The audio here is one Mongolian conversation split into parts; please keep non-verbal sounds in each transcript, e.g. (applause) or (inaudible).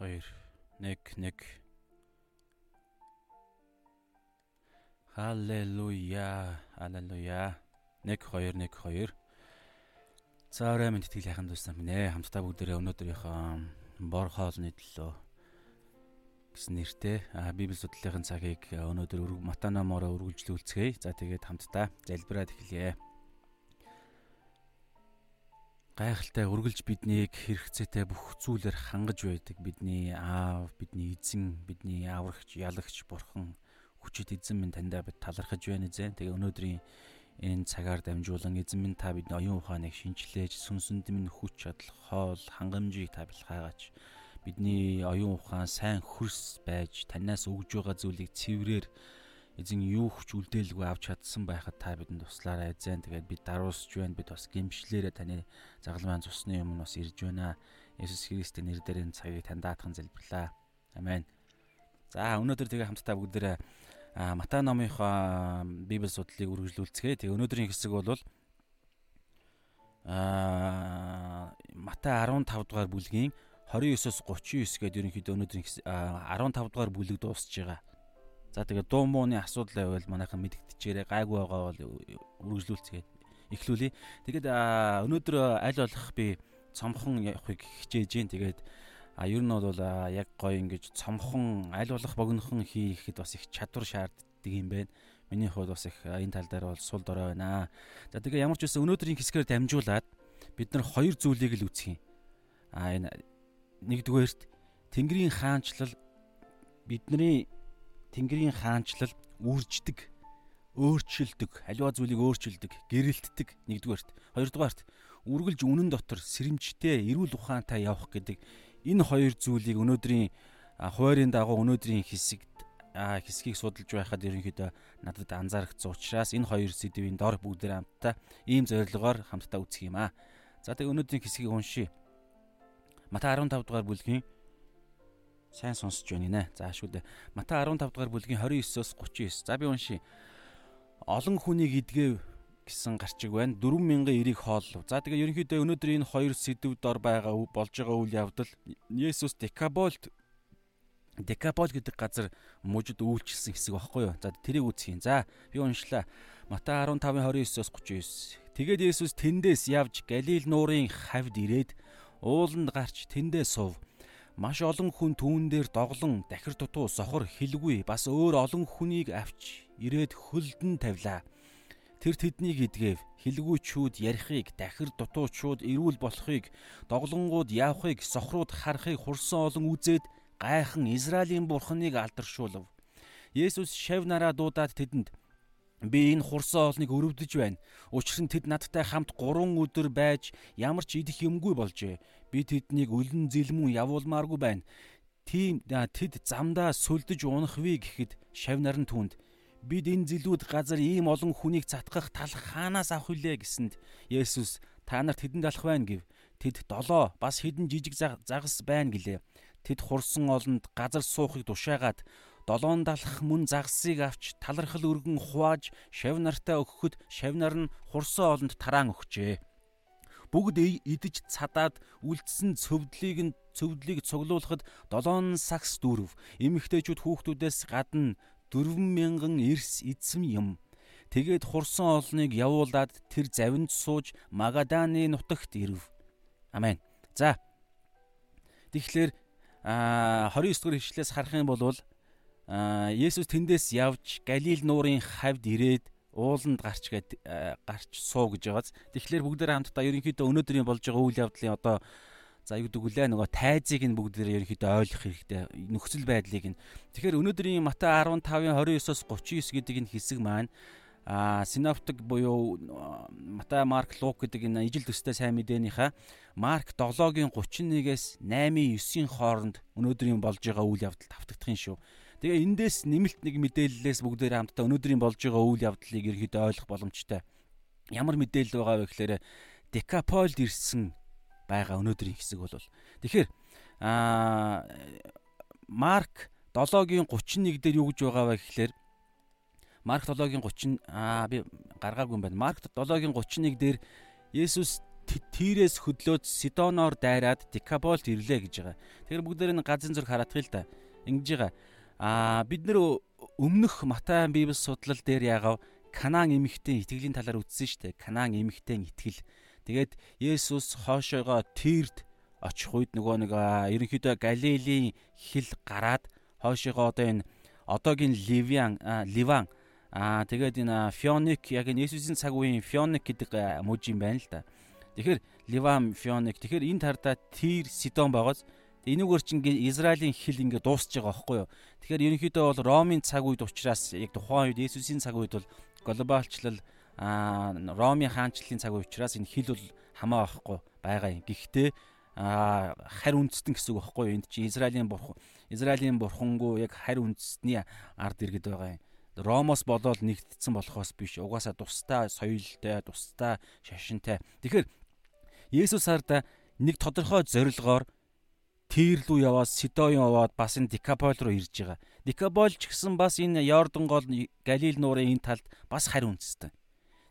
2 1 1 Халелуя. Халелуя. 1 2 1 2 За орой минь тэтгэл яханд дүүсэн минь ээ. Хамтдаа бүгдээрээ өнөөдрийнхөө бор хоолны төлөө гэсэн нэртэй Библи судлалын цагийг өнөөдөр Матай номоор үргэлжлүүлцгээе. За тэгээд хамтдаа залбираад эхлэе. Гайхалтай үргэлж биднийг хэрэгцээтэй бүх зүйлээр хангаж байдаг бидний аав, бидний эзэн, бидний аврагч, ялагч бурхан хүчит эзэн минь таньдаа бид талархаж байна зэ. Тэгээ өнөөдрийн энэ цагаар дамжуулан эзэн минь та бидний оюун ухааныг шинжилээж сүнсэнд минь хүч чадал хоол хангамжийг та бэлхаагаач бидний оюун ухаан сайн хөрс байж танаас өгж байгаа зүйлийг цэврээр эзэн юу хүч үлдээлгүй авч чадсан байхад та бидэнд туслаарай. Эзэн тэгээд бид даруусж байна. Бид бас гимшлээрээ таны загалмайн цусны өмнө бас ирж байна. Есүс Христийн нэрээр энэ цагийг тань даатхан залбирлаа. Амен. За өнөөдөр тэгээ хамтдаа бүгдээрээ Матай номынхоо Библи судлалыг үргэлжлүүлцгээе. Тэгээ өнөөдрийн хэсэг бол а Матай 15 дугаар бүлгийн 29-оос 39 гээд ерөнхийдөө өнөөдрийн 15 дугаар бүлэг дуусж байгаа. За тэгээ дуу мууны асуудал байвал манайхан мэдгдчихээрээ гайгүй байгаа бол үргэлжлүүлцгээд эхлүүлье. Тэгээд өнөөдөр аль болох би цомхон явахыг хичээж гин. Тэгээд а ер нь бол яг гоё ингэж цомхон аль болох богинохон хийхэд бас их чадвар шаарддаг юм байна. Миний хувьд бас их энэ тал дээр бол сул дорой байна. За тэгээ ямар ч үсэн өнөөдрийн хэсгээр дамжуулаад бид нар хоёр зүйлийг л үүсгэх юм. А энэ нэгдүгээрт Тэнгэрийн хаанчлал бидний Тэнгэрийн хаанчлал үрждэг, өөрчилдөг, аливаа зүйлийг өөрчилдөг, гэрэлтдэг нэгдүгээрт. Хоёрдугаарт үргэлж үнэн дотор сэрэмжтэй, эрүүл ухаантай явах гэдэг энэ хоёр зүйлийг өнөөдрийн хуваарийн дагуу өнөөдрийн хэсэгт хэсгийг судалж байхад ерөнхийдөө надад анзаарчихсан учраас энэ хоёр сэдвийн дор бүгдээр хамтдаа ийм зорилгоор хамтдаа үзэх юм аа. За тэгээ өнөөдрийн хэсгийг уншия. Матай 15 дугаар бүлгийн сайн сонсож байна нэ. За шүү дээ. Матай 15 дугаар бүлгийн 29-оос 39. За би уншия. Олон хүнийг идгээв гэсэн гарчиг байна. 4000 эрийг хооллов. За тэгээ ерөнхийдөө өнөөдөр энэ хоёр сэдвд дор байгаа болж байгаа үйл явдал Есүс Декаболт Декапол гэдэг газар мужид үйлчилсэн хэсэг багхгүй юу. За тэрийг үзье. За би уншлаа. Матай 15:29-оос 39. Тэгээд Есүс тэндээс явж Галил нуурын хавьд ирээд ууланд гарч тэндээ сув. Маш олон хүн түүн дээр доглон дахир дутуу сохор хилгүй бас өөр олон хүнийг авч ирээд хөлдөн тавилаа. Тэр тэднийг идгээв. Хилгүүчүүд ярихыг, дахир дутуучууд эрүүл болохыг, доглонгууд явахыг, сохрууд харахыг хурсан олон үзээд гайхан Израилийн бурхныг алдаршуулв. Есүс шав нараа дуудаад тэдэнд Би энэ хурсан олныг өрөвдөж байна. Учир нь тэд надтай хамт 3 өдөр байж ямар ч идэх юмгүй болжээ. Би тэднийг өлөн зэлмүн явуулмааргүй байна. Тийм тэд замдаа сүлдэж унахвэ гэхэд шавнар нь түнд бид энэ зэлүүд газар ийм олон хүнийг цатгах тал хаанаас авах вүлээ гэсэнд Есүс та нарт хэдэн далах байна гэв. Тэд долоо бас хэдэн жижиг загас байна гэлээ. Тэд хурсан олонд газар суухыг тушаагаад долоон далах мөн загсыг авч талархал өргөн хувааж шав нартай өгөхөд шав нар нь хурсан олонд тараан өгчээ. Бүгд идэж цадаад үлдсэн цөвдлийг нь цөвдлийг цуглуулахад долоон сакс дүүрв. Эмэгтэйчүүд хүүхдүүдээс гадна 4000 эрс эзэм юм. Тэгээд хурсан олныг явуулаад тэр завинд сууж Магаданы нутагт ирв. Амен. За. Тэгэхээр а 29 дугаар ишлээс харах юм бол Есүс тэндээс явж Галил нуурын хавьд ирээд ууланд гарч гээд гарч суу гэж байгааз. Тэгэхээр бүгдээр хамтдаа ерөнхийдөө өнөөдрийн болж байгаа үйл явдлын одоо за юу гэдэг үлээ нөгөө тайзыг нь бүгдээр ерөнхийдөө ойлгох хэрэгтэй. Нөхцөл байдлыг нь. Тэгэхээр өнөөдрийн Матай 15-ын 29-оос 39 гэдэг энэ хэсэг маань а синоптик буюу Матай, Марк, Лук гэдэг энэ ижил төстэй сайн мэдээнийхаа Марк 7-гийн 31-ээс 8-9-ийн хооронд өнөөдрийн болж байгаа үйл явдал тавтагдах юм шүү. Тэгээ эндээс нэмэлт нэг мэдээллээс бүгдээр хамтдаа өнөөдрийн болж байгаа үйл явдлыг ерөөдөө ойлгох боломжтой. Ямар мэдээлэл байгаа вэ гэхээр Декаполд ирсэн байгаа өнөөдрийн хэсэг бол. Тэгэхээр аа Марк 7-гийн 31 дээр юу гэж байгаа вэ гэхээр Марк 7-гийн 30 аа би гаргаагүй юм байна. Марк 7-гийн 31 дээр Есүс Тирээс хөдлөөд Сидоноор дайраад Дикаболд ирлээ гэж байгаа. Тэгэхээр бүгдээр нь газрын зураг хараадах л да. Ингэж байгаа. Аа бид нэр өмнөх Матай Библи судлал дээр яагав Канаан эмэгтэй итгэлийн талаар үздсэн дээ. Канаан эмэгтэй итгэл. Тэгээд Есүс хоошоогоо Тирд очих үед нөгөө нэг ерөнхийдөө Галилийн хил гараад хоошоогоо одоо энэ одоогийн Ливиан Ливан аа тэгээд энэ Фионик яг энэ Есүсийн цаг үеийн Фионик гэдэг мужи юм байна л да. Тэгэхээр Ливан Фионик тэгэхээр энэ тардаа Тир Сидон байгааз энүүгээр чинь Израилийн хил ингээд дуусч байгаа байхгүй юу. Тэгэхээр ерөнхийдөө бол Ромын цаг үед учраас яг тухайн үед Есүсийн цаг үед бол глобалчлал а Ромын хаанчлалын цаг учраас энэ хил бол хамаа байхгүй байгаа юм. Гэхдээ а харь үндэстэн гэсэн үг байхгүй юу? Энд чи Израилийн бурхан Израилийн бурхангуу яг харь үндэстний ард иргэд байгаа юм. Ромоос болоод нэгдсэн болохоос биш. Угаасаа тустай соёлтой, тустай шашинтай. Тэгэхээр Есүс харда нэг тодорхой зорилгоор Тир рүү яваад Сидон яваад бас энэ Дикапол руу ирж байгаа. Дикапол ч гэсэн бас энэ Йордан гол Галил нуурын энэ талд бас харь үндэстэй.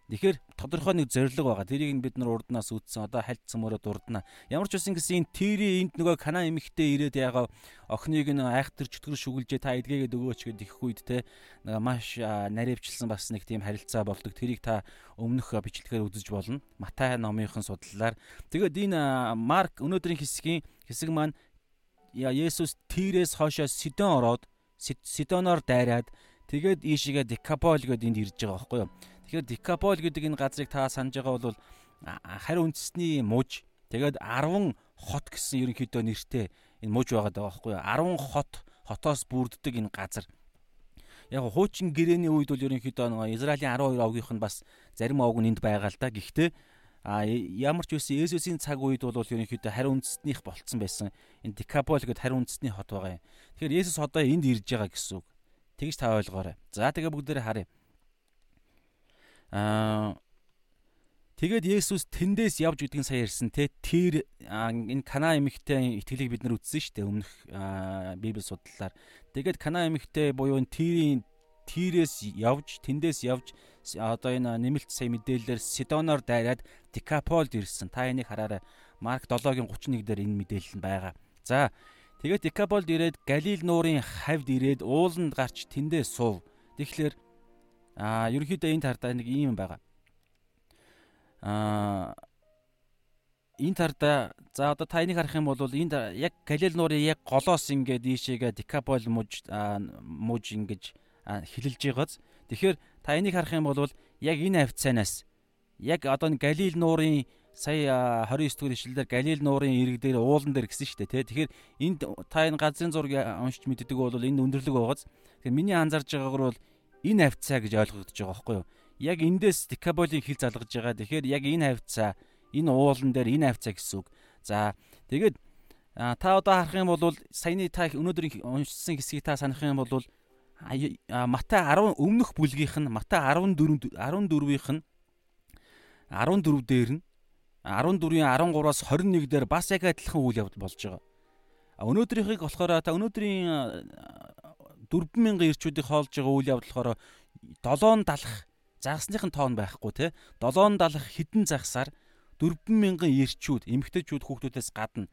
Тэгэхээр тодорхой нэг зориг байгаа. Тэрийг бид нар урднаас үтсэн. Одоо хальцсан мөрөд урднаа. Ямар ч үсэн гэсэн энэ Тири энд нөгөө Кана эмэгтэй ирээд ягаа охиныг нь айхтар чөтгөр шүглжээ та эдгээгээд өгөөч гэд их үед те маш наривчлсан бас нэг тийм харилцаа болдог. Тэрийг та өмнөх бичлэгээр үзэж болно. Матай номынхон судлалаар. Тэгээд энэ Марк өнөөдрийн хэсгийн хэсэг маань Есүс Тирээс хоошоо Сидон ороод Сидоноор дайраад тэгээд ийшээгээ Дикапол гэдээ энд ирж байгаа байхгүй юу. Тэгэхээр Дикапол гэдэг энэ газрыг та санаж байгаа бол харь үндэсний муж тэгээд 10 хот гэсэн ерөнхийдөө нэртэй энэ муж байгаа даа байхгүй юу. 10 хот хотоос бүрддэг энэ газар. Яг хуучин гэрээний үед бол ерөнхийдөө нөгөө Израилийн 12 овгийнх нь бас зарим овг нь энд байгаа л да. Гэхдээ А ямар ч үсэн Есүсийн цаг үед бол ерөнхийдөө хариу үндэстнийх болцсон байсан. Энэ Дикапол гэдэг хариу үндэстний хот байгаа юм. Тэгэхээр Есүс одоо энд ирж байгаа гэсэн үг. Тэгж та ойлгоорой. За тэгээ бүгдээрээ харъя. Аа Тэгээд Есүс тэндээс явж гэдгийг сая ярьсан те тэр энэ Кана эмэгтэй итгэлийг бид нар үзсэн шүү дээ өмнөх Библи судлалаар. Тэгээд Кана эмэгтэй буюу тэрийн Тирээс явж тэндээс явж одоо энэ нэмэлт сая мэдээлэлээр Сидоноор дайраад Дикаполд ирсэн. Та энийг хараарай. Марк 7-гийн 31 дээр энэ мэдээлэл нь байгаа. За тэгээд Дикаполд ирээд Галил нуурын хавьд ирээд ууланд гарч тэндээ суув. Тэгэхээр аа ерөнхийдөө энэ тардаа нэг юм байгаа. Аа энэ тарда за одоо та энийг харах юм бол энд яг Галил нуурын яг голоос ингээд ийшээгээ Дикапол муж муж ингэж хилэлж байгааз. Тэгэхээр та энийг харах юм бол яг энэ хавцаанаас яг одоо Галил нуурын сая 29 дугаар ишлэлээр Галил нуурын ирэг дээр уулан дээр гэсэн шүү дээ тий. Тэгэхээр энд та энэ газрын зургийг уншиж мэддэг бол энэ өндөрлөг байгааз. Тэгэхээр миний анзарж байгаагаар бол энэ хавцаа гэж ойлгогдож байгаа байхгүй юу? Яг эндээс Дикаболын хил залгаж байгаа. Тэгэхээр яг энэ хавцаа энэ уулан дээр энэ хавцаа гэсэн үг. За тэгээд та одоо харах юм бол саяны та өнөөдрийн уншсан хэсгийг та санах юм бол Матай 10 өмнөх бүлгийнх нь Матай 14 14-ийнх нь 14 дээр нь 14-ийн 13-аас 21 дээр бас яг адилхан үйл явдал болж байгаа. Өнөөдрийнхийг болохоор та өнөөдрийн 4000 ирчүүдийг хоолж байгаа үйл явдал болохоор 7 далах загсныхын тоон байхгүй те 7 далах хідэн загсаар 4000 ирчүүд эмэгтэйчүүд хүүхдүүдээс гадна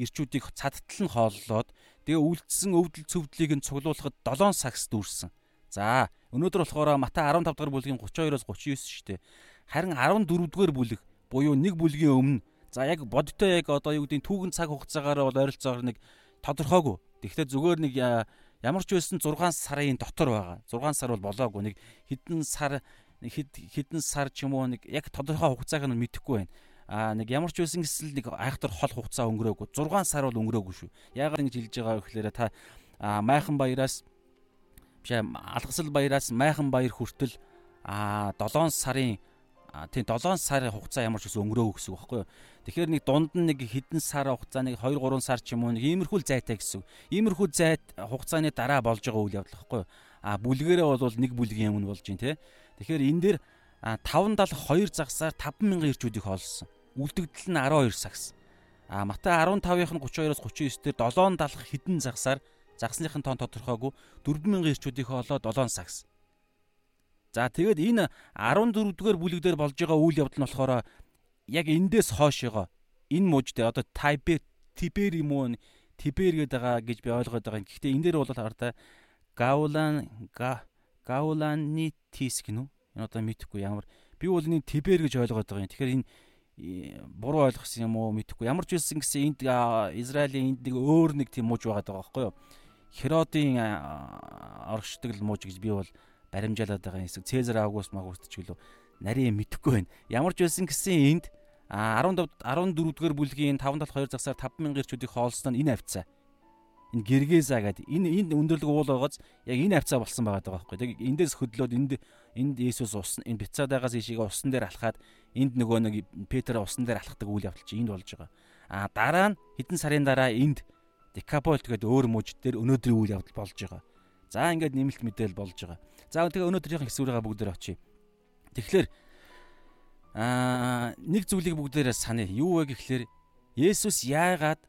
ирчүүдийг цадтал нь хооллоод тэгээ үлдсэн өвдөл цөвдлийг нь цуглуулахад 7 сагс дүүрсэн. За өнөөдөр болохоор Матай 15 дугаар бүлгийн 32-оос 39 шүү дээ. Харин 14 дугаар бүлэг буюу нэг бүлгийн өмнө за яг бодтой яг одоо юу гэдэг түүхэн цаг хугацаагаар бол ойролцоогоор нэг тодорхойгүй. Тэгэхдээ зүгээр нэг ямар ч байсан 6 сарын дотор байгаа. 6 сар бол болоогүй. Нэг хэдэн сар хэдэн сар ч юм уу нэг яг тодорхой хугацааг нь мэдэхгүй байна а нэг ямар ч байсан гэсэл нэг айхтар хол хугацаа өнгөрөөгүй 6 сар бол өнгөрөөгүй шүү. Яагаад ингэж хэлж байгаа вэ гэхээр та майхан баяраас биш алгасал баяраас майхан баяр хүртэл а 7 сарын тийм 7 сарын хугацаа ямар ч гэсэн өнгөрөөгүй гэсэн үг байхгүй юу. Тэгэхээр нэг дунд нь нэг хэдэн сар хугацаа нэг 2 3 сар ч юм уу нэг иймэрхүү зайтай гэсэн. Иймэрхүү зайд хугацааны дараа болж байгаа үйл явдал байхгүй юу. А бүлгэрээ бол нэг бүлгийн өмнө болж байна те. Тэгэхээр энэ дээр 572 загсаар 5000 ирчүүдийг хоолсон үлдэгдэл нь 12 сагс. А Матай 15-ын 32-оос 39 дээр 7 далах хідэн загсаар загсныхын тоон тодорхойгүй 4000 ирчүүдийн хоолоо 7 сагс. За тэгээд энэ 14 дугаар бүлэг дээр болж байгаа үйл явдал нь болохоор яг эндээс хоошоогоо энэ дээр одоо Тайбер Тибер юм уу Тибер гэдэг байгаа гэж би ойлгоод байгаа. Гэхдээ энэ дээр бол хараа Гаулан Гауланы тис гинүү. Энэ одоо мэдхгүй ямар би бол энэ Тибер гэж ойлгоод байгаа юм. Тэгэхээр энэ буруу ойлгосон юм уу мэдхгүй. Ямар ч үсэн гэсэн энд Израилийн энд нэг өөр нэг тийм мууж байгаа даа байхгүй юу? Херодын оршдог л мууж гэж би бол баримжаалаад байгаа хэсэг Цезар Август магуст ч гэлөө нарийн мэдэхгүй байна. Ямар ч үсэн гэсэн энд 15 14 дугаар бүлгийн 572 загсаар 5000 гэрчүүдийг хоолсноо энэ авцаа. Энэ Гэргээза гэдэг энэ энд өндөрлөг уул байгааз яг энэ авцаа болсон байгаа даа байхгүй. Тэг эндээс хөдлөөд энд энд Есүс ус энэ Бицадагаас ишигээ усан дээр алхаад энд нөгөө нэг Петр усан дээр алхахдаг үйл явдал чи энд болж байгаа. А дараа нь хэдэн сарын дараа энд Декаполт гэдэг өөр мужид дээр өнөөдрийн үйл явдал болж байгаа. За ингээд нэмэлт мэдээл болж байгаа. За тэгээ өнөөдрийнх хэсгүүрээ бүгдээр очие. Тэгэхээр аа нэг зүйлийг бүгдээрээ санаа. Юу вэ гэхлээр Есүс яагаад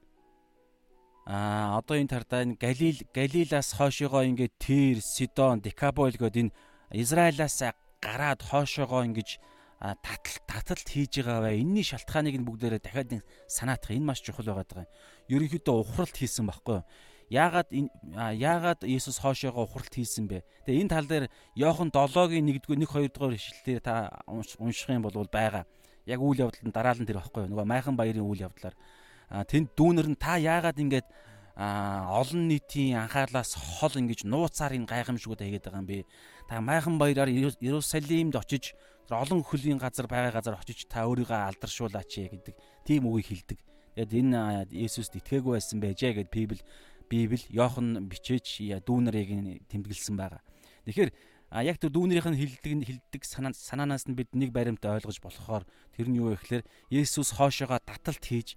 аа одоо энэ тардаа Галил Галилаас хойшоогоо ингээд Тир, Сидон, Декапол гээд энэ Израилаас гараад хойшоогоо ингэж татал таталт хийж байгаа бай. Энийний шалтгааныг нь бүгдээрээ дахиад санаатах. Энэ маш чухал байгаа юм. Ерөнхийдөө ухралт хийсэн баггүй юу? Яагаад яагаад Иесус хоошоогоо ухралт хийсэн бэ? Тэгээ энэ тал дээр Иохан 7-гийн 1-р 1 2 дугаар ишлэлээр та унших юм бол байгаа. Яг үйл явдал нь дараалан тэр багхгүй юу? Нөгөө майхан баярын үйл явдлаар тэнд дүүнер нь та яагаад ингэж олон нийтийн анхаарлаас хол ингэж нууцаар энэ гайхамшгууд хийгээд байгаа юм бэ? Та майхан баяраар Иерусалимд очиж олон хөлийн газар байгаа газар очиж та өөрийгөө алдаршуулаач гэдэг тийм үгийг хэлдэг. Тэгэд энэ Иесуст итгээгүй байсан байжээ гэд Библи Библи Иохан бичээч дүүнэрийг тэмдэглэсэн байгаа. Тэгэхээр яг тэр дүүнэрийнх нь хилдэг хилдэг санаанаас нь бид нэг баримт ойлгож болохоор тэр нь юу вэ гэхээр Есүс хоошоогоо таталт хийж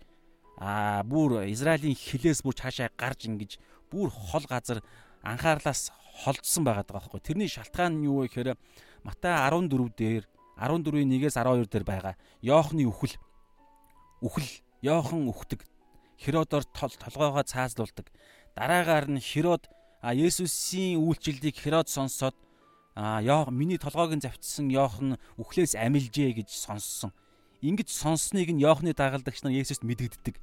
аа бүр Израилийн хилээс бүр цаашаа гарч ингэж бүр хол газар анхаарлаас холдсон байгаа даа байхгүй. Тэрний шалтгаан нь юу вэ гэхээр Матай 14 дээр 14-ийн 1-ээс 12 дээр байгаа. Йоохны үхэл. Үхэл. Йохан үхдэг. Херодор толгоогоо цаазлуулдаг. Дараагаар нь Херод Есүсийн үйлчлэлийг Херод сонсоод аа миний толгойг нь завчсан Йохан үхлээс амилжээ гэж сонссон. Ингэж сонссныг нь Йоохны дагалдагч нар Есүст мэдэгддэг.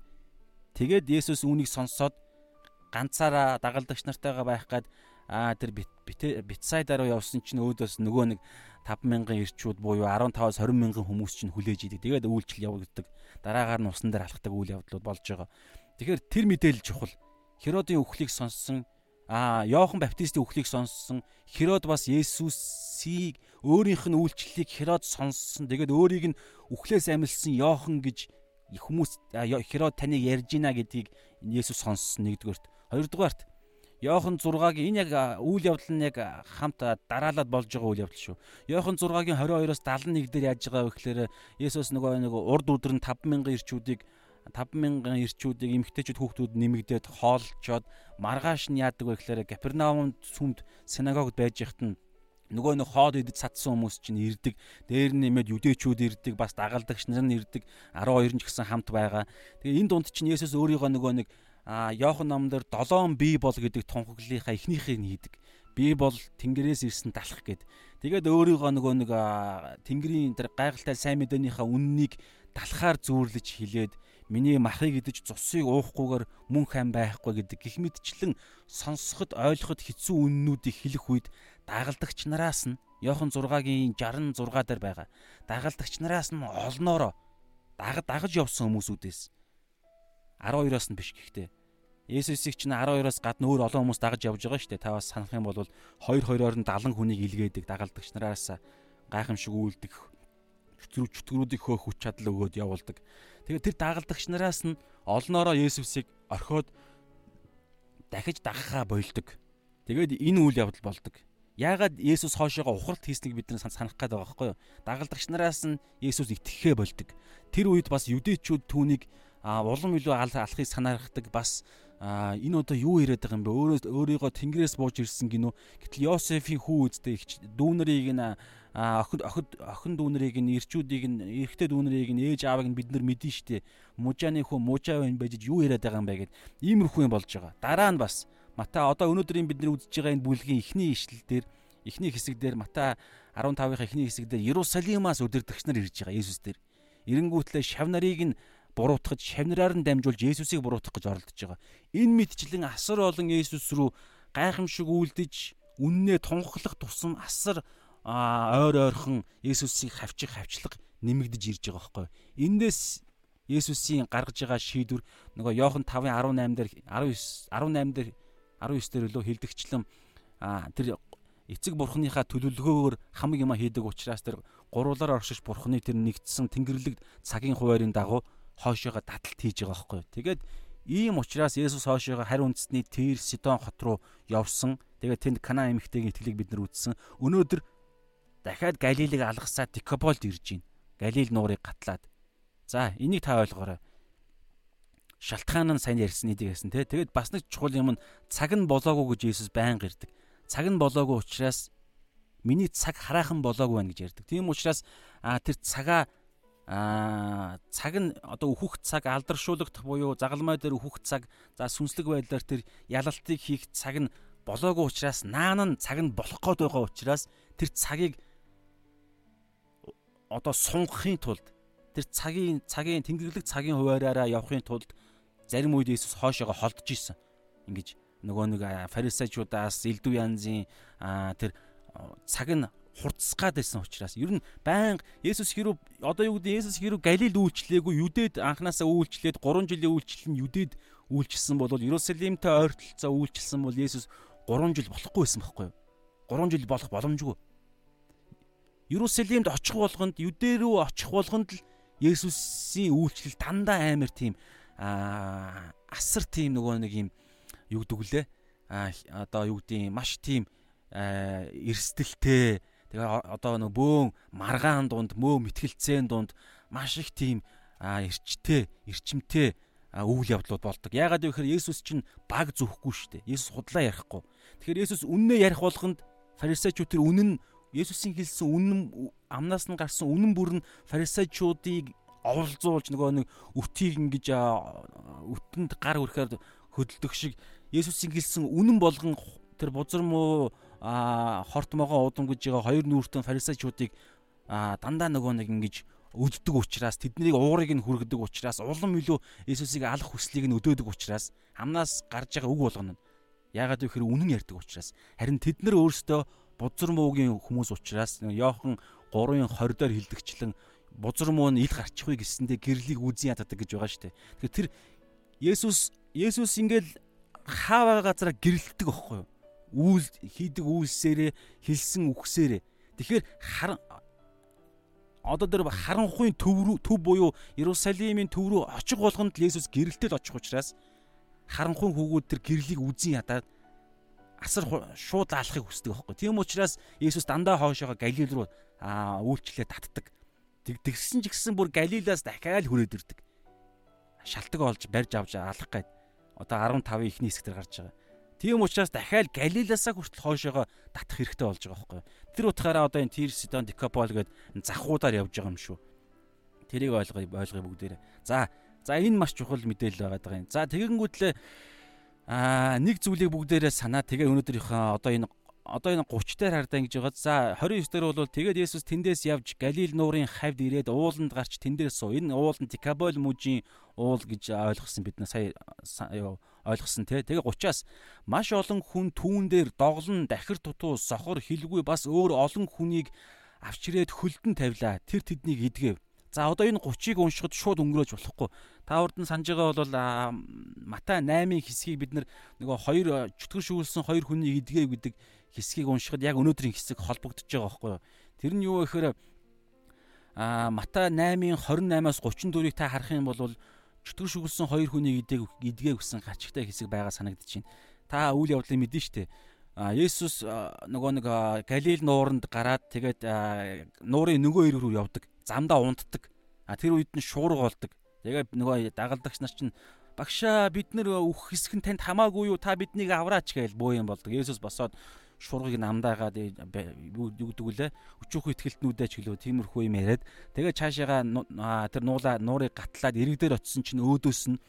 Тэгээд Есүс үүнийг сонсоод ганцаараа дагалдагч нартайгаа байх гад аа тэр Битсайда руу явсан чинь өөдөөс нөгөө нэг 5000 ирчүүд буюу 15-аас 20 мянган хүмүүс чинь хүлээж идэг. Тэгээд үйлчлэл явагддаг. Дараагаар нь усан дээр алхдаг үйл явдлууд болж байгаа. Тэгэхээр тэр мэдээлэл чухал. Херодын үхлийг сонссон аа Иохан Баптистийн үхлийг сонссон Херод бас Есүсийг өөрийнх нь үйлчлэлийг Херод сонссон. Тэгээд өөрийг нь үхлээс амилсан Иохан гэж хүмүүс Херод таныг ярьж гинэ гэдгийг Есүс сонссон нэгдүгээрт. Хоёрдугаарт Йохан 6-гийн энэ яг үйл явдал нь яг хамт дараалаад болж байгаа үйл явдал шүү. Йохан 6-гийн 22-оос 71 дээр яаж байгаа вэ гэхээр Есүс нөгөө нэг урд өдөр нь 5000 ирчүүдийг 5000 ирчүүдийг эмгтээчүүд хүүхдүүд нэмэгдээд хоолчоод маргааш нь яадаг вэ гэхээр Капернаумд сүмд синагогд байж яхад нь нөгөө нэг хоол идэж цадсан хүмүүс чинь ирдэг. Дээр нь нэмээд юдэчүүд ирдэг, бас дагалдагч нар нь ирдэг. 12 нь ч гэсэн хамт байгаа. Тэгээ энэ дунд чинь Есүс өөрийгөө нөгөө нэг а Йохан номдэр 7 бие бол гэдэг тунхаглалынхаа эхнийхийг нь хийдэг. Би бол Тэнгэрээс ирсэн талах гэд. Тэгээд өөрийгөө нөгөө нэг Тэнгэрийн тэр гайхалтай сайн мэдээнийхээ үннийг талахаар зүүрлэж хилээд миний махыг идэж цусыг уухгүйгээр мөн хам байхгүй гэдэг гих мэдчлэн сонсоход ойлгоход хэцүү үннүүдийг хэлэх үед дагалдагч нараас нь Йохан 6-гийн 66 дээр байгаа. Дагалдагч нараас нь олноороо дагаж дагаж явсан хүмүүсүүдээс 12-оос нь биш гэхдээ Есүсийг чинь 12-оос гадна өөр олон хүмүүс дагаж явж байгаа шүү дээ. Та бас санах юм бол 2 2-оор нь 70 хүнийг илгээдэг дагалдагч нараас гайхамшиг үйлдэх чөтгөрүүдийн хөөх хүч чадал өгөөд явуулдаг. Тэгээд тэр дагалдагч нараас нь олноороо Есүсийг орхиод дахиж дагахаа болдог. Тэгээд энэ үйл явдал болдог. Яагаад Есүс хоошоогоо ухралт хийснийг бид нар санах гээд байгаа байхгүй юу? Дагалдагч нараас нь Есүс итгэхээ болдог. Тэр үед бас юдэчүүд түүнийг улам илүү алхахыг санаарахдаг бас энэ одоо юу яриад байгаа юм бэ? Өөрөө өөрийгөө тэнгэрээс бууж ирсэн гинөө. Гэтэл Йосефийн хүү үздэй дүүнэрийг нь охид охид охин дүүнэрийг нь ирчүүдийг нь эрэгтэй дүүнэрийг нь ээж аавыг нь бид нар мэдэн штэ. Мужааны хүү мужаа байна байж юу яриад байгаа юм бэ гэд иймэрхүү юм болж байгаа. Дараа нь бас Матай одоо өнөөдрийн бид нар үзэж байгаа энэ бүлгийн эхний ишлэл дээр эхний хэсэг дээр Матай 15-ын эхний хэсэг дээр Иерусалимаас өдөрдөгч нар ирж байгаа Есүс дээр. Эренгүүтлээ шав нарыг нь буруутгаж шавнараар нь дамжуулж Есүсийг буруутгах гэж оролдож байгаа. Энэ мэдчлэн асар олон Есүс рүү гайхамшиг үлдэж үннээ тунхаглах тусам асар ойр ойрхон Есүсийг хавчих хавчлага нэмэгдэж ирж байгаа байхгүй. Эндээс Есүсийн гаргаж байгаа шийдвэр нөгөө Иохан 5:18 дээр 19 18 дээр 19 дээр лөө хилдэгчлэн тэр эцэг бурхныхаа төлөвлөгөөгөөр хамаг юма хийдэг учраас тэр гуруулаар оршиж бурхны тэр нэгдсэн тэнгэрлэг цагийн хуваарийн дагуу хоошоогоо дадалт хийж байгаа байхгүй. Тэгээд ийм учраас Есүс хоошоогоо харь үндэсний Тир Сидон хот руу явсан. Тэгээд тэнд Кана эмэгтэйгийн итгэлийг бид нар үзсэн. Өнөөдөр дахиад Галилийг алгасаа Дикаполд ирж байна. Галил нуурыг гатлаад. За, энийг та ойлгоорой. Шалтгаан нь сайн ярьсан эдийг хэлсэн тий. Тэгээд бас нэг чухал юм нь цаг нь болоогүй гэж Есүс байнга ирдэг. Цаг нь болоогүй учраас миний цаг хараахан болоогүй байна гэж ярьдаг. Тийм учраас тэр цагаа а цаг нь одоо өөхөх цаг алдаршуулгах буюу загалмай дээр өөхөх цаг за сүнслэг байдлаар тэр ялалтыг хийх цаг нь болоогүй учраас наан нь цаг нь болох гээд байгаа учраас тэр цагийг одоо сунгахын тулд тэр цагийн цагийн тэнгэрлэг цагийн хуваараараа явахын тулд зарим үед Иесус хоошоогоо холдож исэн. Ингиж нөгөө нэг фарисеучудаас элдв янзын тэр цаг нь хурцсгаад байсан учраас ер нь байнга Есүс хэрүү одоо юу гэдэг Есүс хэрүү Галилд үйлчлээгүй Юдэд анханасаа үйлчлээд 3 жилийн үйлчлэл нь Юдэд үйлчилсэн бол Иерусалимтэй ойртолцоо үйлчилсэн бол Есүс 3 жил болохгүй байсан байхгүй юу? 3 жил болох боломжгүй. Иерусалимд очих болгонд Юдэ рүү очих болгонд л Есүсийн үйлчлэл дандаа амар тийм аа асар тийм нөгөө нэг юм юу гэдэг лээ. Одоо юу гэдэг маш тийм эрсдэлтэй Тэгээ одоо нэг бөөн маргаан дунд мөө мэтгэлцэн дунд маш их тийм эрчтэй, эрчимтэй үйл явдлууд болдог. Яагаад гэвэл Есүс чинь баг зөөхгүй шүү дээ. Есүс худлаа ярихгүй. Тэгэхээр Есүс үннээ ярих болгонд фарисеучуд тэр үнэн Есүсийн хэлсэн үнэн амнаас нь гарсан үнэн бүр нь фарисеучуудыг оволзуулж нөгөө нэг өтийг ингэж өтөнд гар хүрэхээр хөдөлдөг шиг Есүсийн хэлсэн үнэн болгон тэр бузар муу хорт могоо удамгаж байгаа хоёр нүүртэн фарисеучуудыг дандаа нөгөө нэг ингэж өддөг учраас тэднийг уурыг нь хүргэдэг учраас улам илүү Иесусыг алах хүслийг нь өдөөдөг учраас амнаас гарч байгаа үг болгоно. Яагаад гэвэл үнэн ярьдаг учраас харин тэд нар өөрсдөө бузар муугийн хүмүүс учраас Йохан 3-ын 20 дээр хилдэгчлэн бузар муу нь ил гарчихвэ гэсэндээ гэрлийг үзэн ятдаг гэж байгаа шүү дээ. Тэгэхээр тэр Есүс Есүс ингээл хаа газараа гэрэлтдэг байхгүй юу? үйл хийдэг үйлсээрээ хэлсэн үгсээрээ. Тэгэхээр харан одоо тэр харанхуйн төв рүү төв буюу Иерусалимийн төв рүү очих болгонд Есүс гэрэлтэд очих учраас харанхуйн хүүгүүд тэр гэрлийг үзэн ядаад асар шууд алахыг хүсдэг байхгүй. Тийм учраас Есүс дандаа хоошоогоо Галил руу үйлчлээ татдаг. Тэгсэн ч гэсэн бүр Галилаас дахиад хүрээд ирдэг. Шалтгаан олж барьж авч алах гээд одоо 15-ын ихний хэсгээр гарч байгаа. Тийм учраас дахиад Галиласаа хүртэл хойшоогоо татах хэрэгтэй болж байгаа байхгүй юу. Тэр утгаараа одоо энэ Тир Сидон Дикапол гээд захуудаар явж байгаа юм шүү. Тэрийг ойлгоё ойлгоё бүгдээрээ. За за энэ маш чухал мэдээлэл байгаа юм. За тэгэнгүүтлээ аа нэг зүйлийг бүгдээрээ санаа тэгээ өнөөдрийнхөө одоо энэ одоо энэ 30 дээр хардаа ингэж байгаа. За 29 дээр бол тэгээд Есүс тэндээс явж Галил нуурын хавьд ирээд ууланд гарч тэндээс суу. Энэ уул нь Дикабол мужийн уул гэж ойлгосон бид нар сая ойлгосон тий. Тэгээ 30-аас маш олон хүн түүн дээр доглон дахир тутуу сохор хилгүй бас өөр олон хүнийг авчирээд хөлдөн тавилаа. Тэр тэднийг идгэв. За одоо энэ 30-ыг уншихад шууд өнгөрөөж болохгүй. Та урд нь санаж байгаа бол Матай 8-ын хэсгийг бид нөгөө хоёр чөтгөр шүүлсэн хоёр хүнийг идгэв гэдэг хэсгийг уншихад яг өнөөдрийн хэсэг холбогдож байгаа байхгүй юу. Тэр нь юу гэхээр а Матай 8-ын 28-аас 34-ийг та харах юм бол чөтгөр шүглсэн хоёр хүний идэг идгээ өгсөн гачигтай хэсэг байгаа байна. Та үйл явдлыг мэдэн штэ. А Есүс нөгөө нэг Галил нууранд гараад тэгээд нуурын нөгөө ирэг рүү явдаг. Замдаа унтдаг. А тэр үед нь шуурга болдог. Тэгээд нөгөө дагалдагч нар чинь багшаа бид нар өөх хэсэг нь танд хамаагүй юу? Та биднийг авраач гээл боо юм болдог. Есүс босоод шургыг намдаагаад юу гэдэг вүлээ өчөөхөн ихтгэлтнүүдээ ч гэлөө тиймэрхүү юм яриад тэгээ цаашаага тэр нуулаа нуурыг гатлаад ирэг дээр очисон чинь өөдөөс нь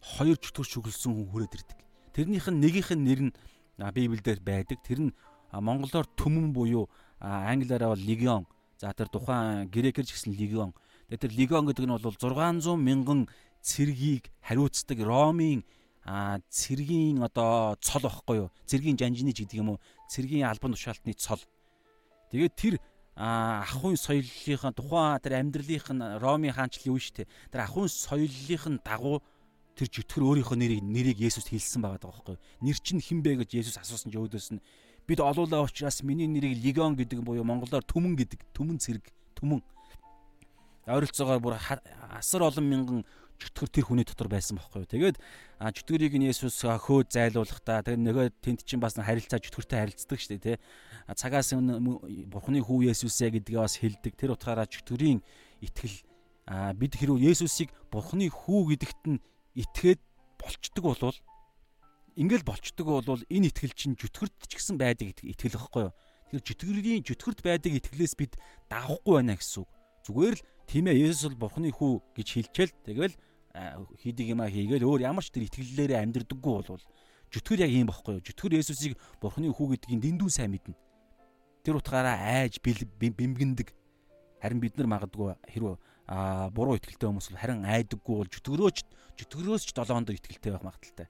хоёр чөтгөр шүглсэн хүн хүрээд ирдэг. Тэрнийх нь нэгийнх нь нэр нь Библиэлд байдаг. Тэр нь монголоор төмөн буюу англиараа бол легион. За тэр тухайн грекээр ч гэсэн легион. Тэр легион гэдэг нь бол 600 мянган цэргийг хариуцдаг Ромын а цэргийн одоо цол واخгүй юу? Цэргийн жанжины ч гэдэг юм уу? Цэргийн албан тушаалтны цол. Тэгээд тэр ахуйн соёлынхаа тухайн тэр амьдралынх нь Ромын хаанчлалын үе шүү дээ. Тэр ахуйн соёлынх нь дагуу тэр жигтгэр өөрийнхөө нэрийг нэрийг Есүс хэлсэн байгаа байхгүй юу? Нэр чинь хинбэ гэж Есүс асуусан ч өөдөөс нь бид олоолаа учраас миний нэрийг легион гэдэг буюу монголоор түмэн гэдэг, түмэн цэрэг, түмэн. Ойролцоогоор бүр асар олон мянган чөтгөр тэр хүний дотор байсан байхгүй юу. Тэгээд чөтгөрийг нь Есүс хөөд зайлуулахдаа тэгээд нөгөө тэнд чинь бас харилцаа чөтгөртэй харилцдаг шүү дээ тий. Цагаас өмнө Бурхны хүү Есүсээ гэдгээ бас хэлдэг. Тэр утгаараа чөтгөрийн итгэл бид хэрвээ Есүсийг Бурхны хүү гэдэгт нь итгээд болцдог болвол ингээл болцдог болвол энэ итгэл чинь жүтгэрт ч гэсэн байдаг итгэл واخгүй юу. Тэр жүтгэрийн жүтгэрт байдаг итгэлээс бид давахгүй байна гэсэн үг. Зүгээр л тийм ээ Есүс бол Бурхны хүү гэж хэлчихэл тэгэл хийдэг юмаа хийгээл өөр ямар ч тэр итгэллээрээ амьдрдаггүй болвол жүтгэр яг ийм бохгүй юу. Жүтгэр Есүсийг Бурхны хүү гэдгийг дэндүү сайн мэднэ. Тэр утгаараа айж бэмгэндэг. Харин бид нар магадгүй хэрвээ буруу итгэлтэй хүмүүс бол харин айдаггүй бол жүтгэрөөч жүтгэрөөс ч 7 хонд итгэлтэй байх магадaltaй.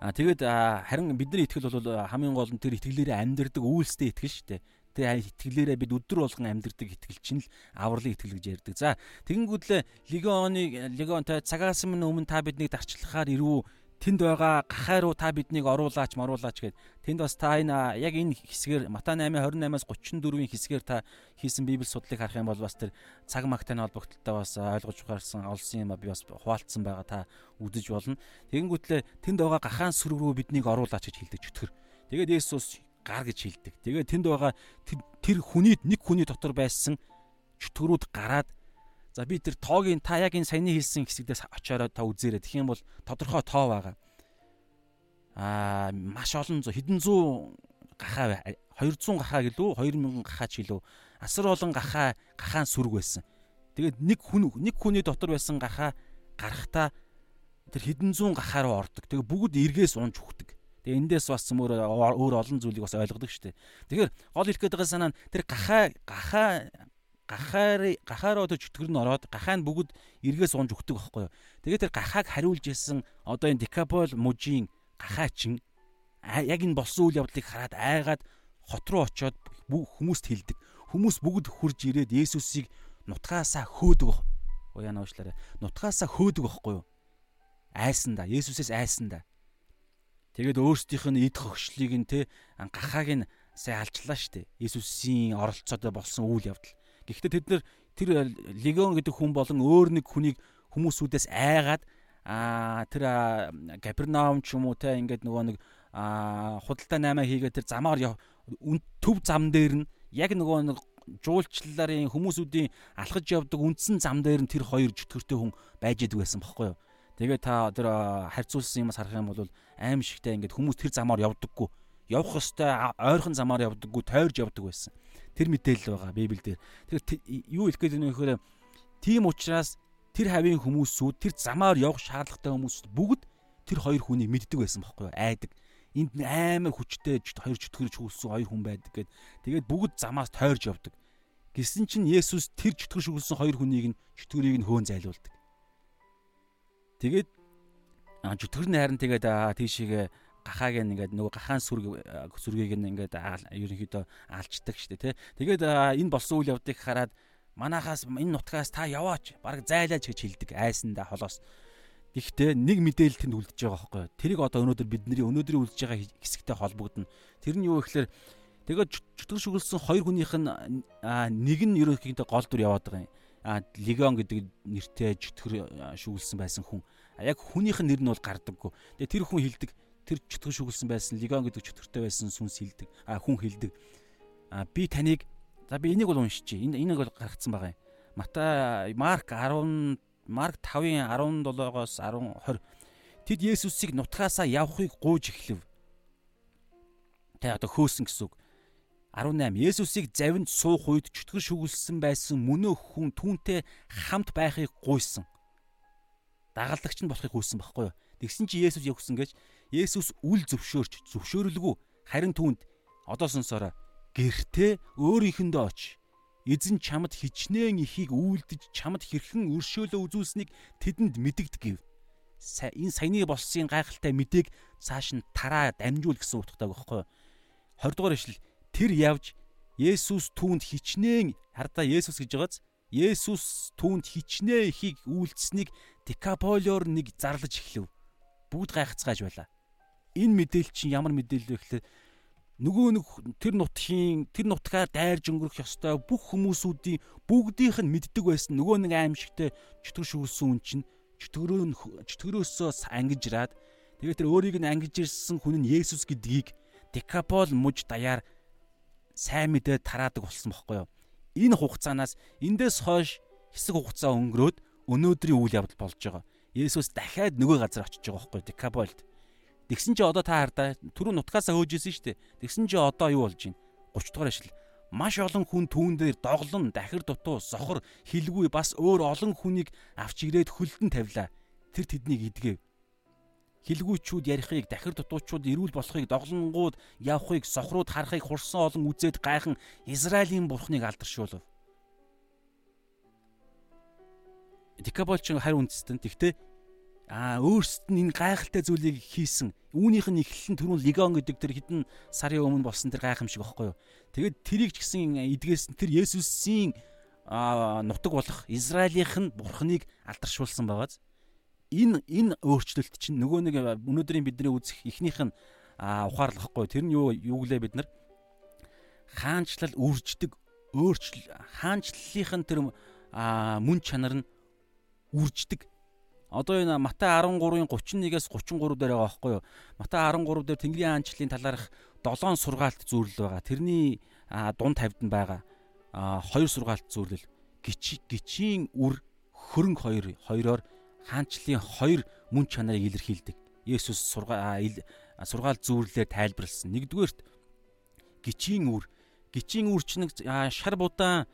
А тэгээд харин бидний итгэл бол хамгийн гол нь тэр итгэлээрээ амьдрдаг үйлстэй итгэл шүү дээ. Тэгээ итгэлээрээ бид өдөр болгон амьдэрдэг итгэл чинь л авралын итгэл гэж ярьдаг. За тэгэнгүүтлээ легионы легионтой цагаас өмнө та биднийг дарчлахаар ирүү тэнд байгаа гахаа руу та биднийг оруулаач моруулаач гэд тэнд бас та энэ яг энэ хэсгээр Матай 8:28-аас 34-ийн хэсгээр та хийсэн библи судлыг харах юм бол бас тэр цаг магтай холбогдлолтой бас ойлгож ухаарсан олсон юм а би бас хуваалцсан байгаа та үзэж болно. Тэгэнгүүтлээ тэнд байгаа гахаан сүрэг рүү биднийг оруулаач гэж хэлдэг чөтгөр. Тэгээд Есүс гар гэж хэлдэг. Тэгээ тэнд байгаа тэр хүний нэг хүний дотор байсан чөтгөрүүд гараад за би тэр тоогийн та яг энэ саяны хэлсэн хэсэгдээс очиороо та үзээрэй. Тэгэх юм бол тодорхой тоо байгаа. Аа маш олон зуун хэдэн зуун гахаа 200 гахаа гэлөө 2000 гахаа ч гэлөө асар олон гахаа гахаан сүрэг байсан. Тэгээд нэг хүн нэг хүний дотор байсан гахаа гарахтаа тэр хэдэн зуун гахаа руу ордог. Тэгээ бүгд эргээс унж хөхдөг. Тэгээ эндээс бас өөр өөр олон зүйлийг бас ойлгодог шүү дээ. Тэгэхээр гол хэлэх гээд байгаа санаа нь тэр гахаа гахаа гахаар гахаараа тэр чөтгөр нь ороод гахаа нь бүгд эргээс унж өгдөг байхгүй юу. Тэгээ тэр гахааг хариулж исэн одоо энэ декапол мужийн гахаа чин яг энэ болсон үйл явдлыг хараад айгаад хот руу очиод хүмүүст хэлдэг. Хүмүүс бүгд хурж ирээд Есүсийг нутгаасаа хөөдөг. Уяа нуушлаарэ. Нутгаасаа хөөдөг байхгүй юу? Айсан да. Есүсээс айсан да. Тэгээд өөрсдийнх нь эд хогшлыг нь те гахааг нь сая алчлаа штэ. Иесусийн оролцоодоо болсон үйл явдал. Гэхдээ тэд нар тэр легион гэдэг хүн болон өөр нэг хүнийг хүмүүсүүдээс айгаад а тэр Капернаум ч юм уу те ингээд нөгөө нэг худалдаа 8 хийгээд тэр замаар төв зам дээр нь яг нөгөө нэг жуулчлаларын хүмүүсүүдийн алхаж явдаг үндсэн зам дээр нь тэр хоёр чөтгөртэй хүн байж идэг байсан бохоггүй юу. Тэгээ та тэр харьцуулсан юмас харах юм бол аим шигтэй ингээд хүмүүс тэр замаар явдаггүй. Явах хөстэй ойрхон замаар явдаггүй, тойрж явдаг байсан. Тэр мэдээлэл байгаа Библиэлд. Тэгэхээр юу хэлэх гээд байна вэ гэхээр тийм учраас тэр хавийн хүмүүсүүд тэр замаар явах шаардлагатай хүмүүс бүгд тэр хоёр хүнийг мэддэг байсан байхгүй юу? Айдаг. Энд амар хүчтэй хоёр чөтгөрч хөлсөн хоёр хүн байдаг гэд. Тэгээд бүгд замаас тойрж явдаг. Гэсэн чинь Есүс тэр чөтгөр шүглсэн хоёр хүнийг нь чөтгөрийг нь хөөн зайлуулдаг. Тэгээд жүтгэр нь харин тэгээд тийшээгээ гахааг ингээд нөгөө гахаан сүрэг сүргийг ингээд ерөнхийдөө алчдаг штэ тий. Тэгээд энэ болсон үйл явдлыг хараад манахаас энэ нутгаас та яваач баг зайлаач гэж хэлдэг айсандаа холоос. Гэхдээ нэг мэдээлэл тэнд үлдэж байгаа юу? Тэрийг одоо өнөөдөр бидний өнөөдрийн үлдэж байгаа хэсэгтэй холбогдно. Тэр нь юу гэхээр тэгээд чөтгөр шүглсэн хоёр хүнийх нь нэг нь ерөнхийдөө гол дүр яваад байгаа юм легион гэдэг нэртэй чөтгөр шүглсэн байсан хүн. Яг хүнийх нь нэр нь бол гардаггүй. Тэгээ тэр хүн хилдэг тэр чөтгөр шүглсэн байсан легион гэдэг чөтгөртэй байсан сүнс хилдэг. А хүн хилдэг. А би таныг за би энийг бол уншчихъя. Энэ энийг бол гаргацсан байгаа юм. Матай Марк 10 Марк 5-ын 17-оос 10 20 Тэд Есүсийг нутгаасаа явахыг гуйж эхлэв. Тэ одоо хөөсөн гэсэн үг. 18 Есүсийг завинд суух үед чөтгөр шүглсэн байсан мөнөө хүн түүнтэй хамт байхыг гуйсан. Дагалдагч нь болохыг гуйсан байхгүй юу? Тэгсэн чи Есүс гүсэн гэж Есүс үл зөвшөөрч зөвшөөрөлгүй харин түүнд одоо сонсороо гэртээ өөрийнхэндөө оч. Эзэн чамд хичнээн ихийг үйлдэж чамд хэрхэн өршөөлөө үзүүлсэнийг тэдэнд мэдэгдэв. Энэ саяны болсон гайхалтай мэдээг цааш нь тараа дамжуул гэсэн утгатай байхгүй. 20 дугаар ишлэл тэр явж Есүс түүнд хичнээн хардаа Есүс гэж байгааз Есүс түүнд хичнээн ихийг үйлдсэнийг Декаполиор нэг зарлаж эхлэв. Бүгд гайхацгааж байлаа. Энэ мэдээлэл чинь ямар мэдээлэл вэ гэхээр нөгөө нэг тэр нутгийн тэр нутгаар дайрж өнгөрөх ёстой бүх хүмүүсүүдийн бүгдийнх нь мэддэг байсан нөгөө нэг аимшигтэй чөтгөр шүүсэн хүн чинь чөтгөрөө чөтгөрөөсөө ангижраад тэгээд тэр өөрийг нь ангиж ирсэн хүн нь Есүс гэдгийг Декапол муж даяар сайн мэдээ тараадаг болсон бохоггүй юу. Энэ хугацаанаас эндээс хойш хэсэг хугацаа өнгөрөөд өнөөдрийн үйл явдал болж байгаа. Есүс дахиад нөгөө газар очиж байгаа бохоггүй Декаполд. Тэгсэн чи одоо та хардаа түрүү нутгаасаа хөөж исэн шүү дээ. Тэгсэн чи одоо юу болж байна? 30 дугаар ишлэл. Маш олон хүн түүн дээр доглон, дахир дутуу, сохор, хилгүй бас өөр олон хүнийг авч ирээд хөлдөн тавилаа. Тэр тэднийг идгэв. Хилгүүчүүд ярихыг, дахир дутуучууд эрүүл болохыг, доглонгууд явахыг, сохрууд харахыг хурсан олон үзээд гайхан Израилийн бурхныг алдаршуулв. Декаболч харь үндэстэн. Тэгтээ аа өөрсдөд нь энэ гайхалтай зүйлийг хийсэн. Үүнийх нь эхлэл нь түрүүн легон гэдэг тэр хідэн сарын өмнө болсон тэр гайхамшиг байхгүй юу. Тэгээд тэрийг ч гэсэн эдгээс тэр Есүсийн нутаг болох Израилийнх нь бурхныг алдаршуулсан байгааз энэ энэ өөрчлөлт чинь нөгөө нэг өнөөдрийн бидний үзэх ихнийх нь ухаарлах байхгүй тэр нь юу юу гэлээ бид нар хаанчлал үрждэг өөрчлөл хаанчлалынх нь тэр мөн чанар нь үрждэг Одоо энэ Матай 13-ын 31-ээс 33 дээр байгаа байхгүй юу? Матай 13 дээр Тэнгэрийн хаанчлалын талаарх 7 сургаалт зүйрлэл байгаа. Тэрний дунд тавьд нь байгаа. А 2 сургаалт зүйрлэл. Гичи гичийн үр хөрөнгө хоёр хоёроор хаанчлалын 2 мөн чанарыг илэрхийлдэг. Есүс сургаал сургаал зүйрлэлээр тайлбарлсан. Нэгдүгээрт гичийн үр гичийн үр чинь шар будаан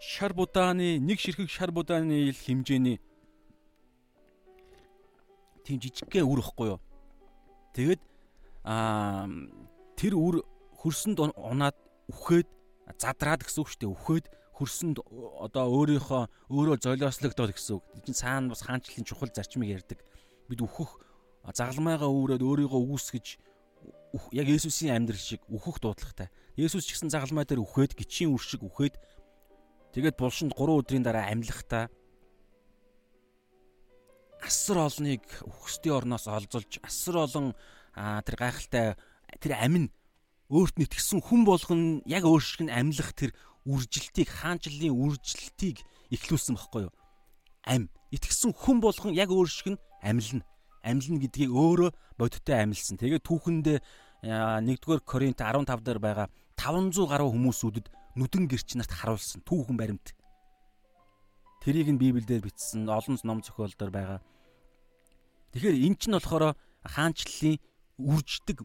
шар будааны нэг ширхэг шар будааны ил хэмжээний тийм жижигхэн үр ихгүй юу. Тэгээд аа тэр үр хөрсөнд унаад үхээд задраад гэсэн үг шүү дээ. Үхээд хөрсөнд одоо өөрийнхөө өөрөө золиослогдоод гэсэн үг. Энд цаана бас хаанчлалын чухал зарчмыг ярьдаг. Бид үхэх загалмайгаа өөрөөд өөрийгөө үүсгэж яг Есүсийн амьдрал шиг үхэх дуудлагатай. Есүс ч гэсэн загалмай дээр үхээд гिचийн үр шиг үхээд тэгээд булшинд 3 өдрийн дараа амьлахтаа асар олныг өгсдийн орноос олзолж асар олон тэр гайхалтай тэр амин өөрт нь итгэсэн хүн болгон яг өөр шиг нь амьлах тэр үржилтийг хаанчлалын үржилтийг ихлүүлсэн байхгүй юу? Ам итгэсэн хүн болгон яг өөр шиг нь амьлна. Амьлна гэдгийг өөрөө бодиттой амьлсан. Тэгээд түүхэндээ 1-р Коринт 15 дээр байгаа 500 гаруй хүмүүсүүдэд нүдэн гэрч нарт харуулсан түүхэн баримт. Тэрийг нь Библиэлд бичсэн олон ном зохиолдоор байгаа. Тэгэхээр эн чинь болохоор хаанчлалын үрждэг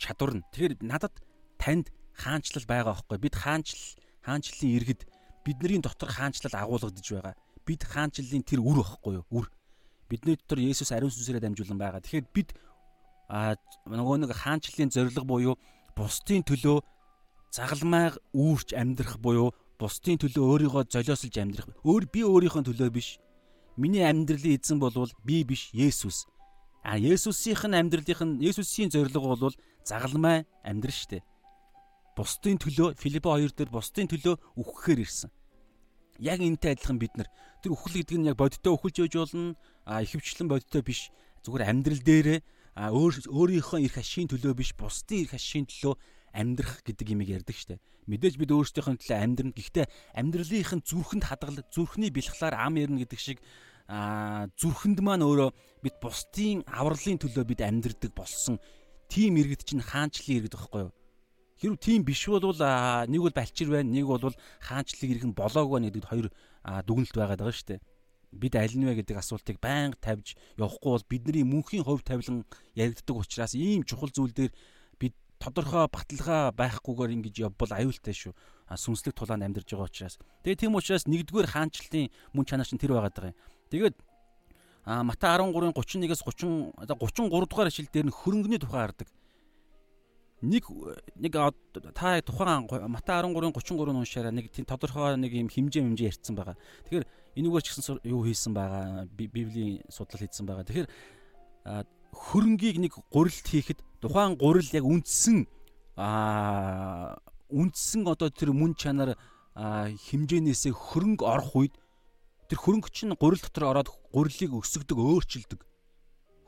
чадвар нь. Тэгэхээр надад танд хаанчлал байгаа байхгүй. Бид хаанчлал хаанчлалын иргэд бидний дотор хаанчлал агуулгадж байгаа. Бид хаанчлалын тэр үр байхгүй юу? Үр. Бидний дотор Есүс ариун сүнсээрээ дамжуулан байгаа. Тэгэхээр бид а нөгөө нэг хаанчлалын зориг буюу бусдын төлөө загалмайг үүрч амьдрах буюу бусдын төлөө өөрийгөө золиослж амьдрах. Өөр би өөрийнхөө төлөө биш Миний амьдралын эзэн болвол би биш Есүс. А Есүсийнх нь амьдралынх нь Есүсийн зорилго бол загалмай амьдрал штэ. Бусдын төлөө Филиппо 2 дээр бусдын төлөө үхэхээр ирсэн. Яг энтэй адилхан бид нар тэр үхэл гэдэг нь яг бодиттой үхэлж яж болно. А ихэвчлэн бодиттой биш. Зүгээр амьдрал дээрээ өөр өөрийнхөө эрх ашийн төлөө биш бусдын эрх ашийн төлөө амьдрах гэдэг имийг ярьдаг штэ. Мэдээж бид өөрсдийнхөө төлөө амьдрна. Гэхдээ амьдралынх нь зүрхэнд хадгалах, зүрхний бэлхлаар ам ярина гэдэг шиг а зүрхэнд маань өөрөө бид бусдын авралын төлөө бид амьдрдаг болсон тийм иргэд чинь хаанчлалын иргэд байхгүй юу? Хэрв тийм биш бол нэг бол балчир байна, нэг бол хаанчлалын иргэн болоог байна гэдэгт хоёр дүгнэлт байгаад байгаа шүү дээ. Бид аль нь вэ гэдэг асуултыг байнга тавьж явахгүй бол бидний мөнхийн хувь тавилан яригддаг учраас ийм чухал зүйл дээр бид тодорхой баталгаа байхгүйгээр ингэж явбал аюултай шүү. Сүнслэг тулаанд амьдарч байгаа учраас. Тэгээ тийм учраас нэгдүгээр хаанчлалын мөн чанар чинь тэр байгаад байгаа юм. Тэгээд а Матай 13-ын 31-ээс 30 33 дугаар ишлэл дээр нь хөрөнгөний тухай хардаг. Нэг нэг та тухайн Матай 13-ын 33-ын уншаараа нэг тийм тодорхой нэг юм хэмжээ хэмжээ ярьсан байгаа. Тэгэхээр энэгээр ч гэсэн юу хийсэн байгаа библийн судлал хийсэн байгаа. Тэгэхээр хөрөнгийг нэг гурилд хийхэд тухайн гурил яг үндсэн а үндсэн одоо тэр мөн чанар хэмжээнээсээ хөрөнгө орох үед тэр хөрөнгө чинь гурил дотор ороод гурилыг өсгдөг өөрчилдөг.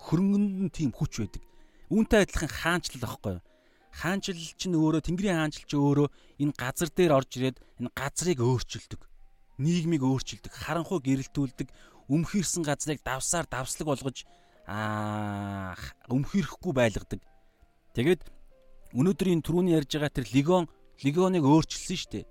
Хөрөнгөнд нь тийм хүч байдаг. Үүнтэй адилхан хаанчлал аахгүй юу? Хаанчил чинь өөрөө Тэнгэрийн хаанчил чинь өөрөө энэ газар дээр орж ирээд энэ газрыг өөрчилдөг. Нийгмийг өөрчилдөг, харанхуй гэрэлтүүлдэг, өмхирсэн газрыг давсаар давслаг болгож аа өмхирэхгүй байлгадаг. Тэгээд өнөөдрийн түрүүний ярьж байгаа тэр легион легионыг өөрчилсөн шүү дээ.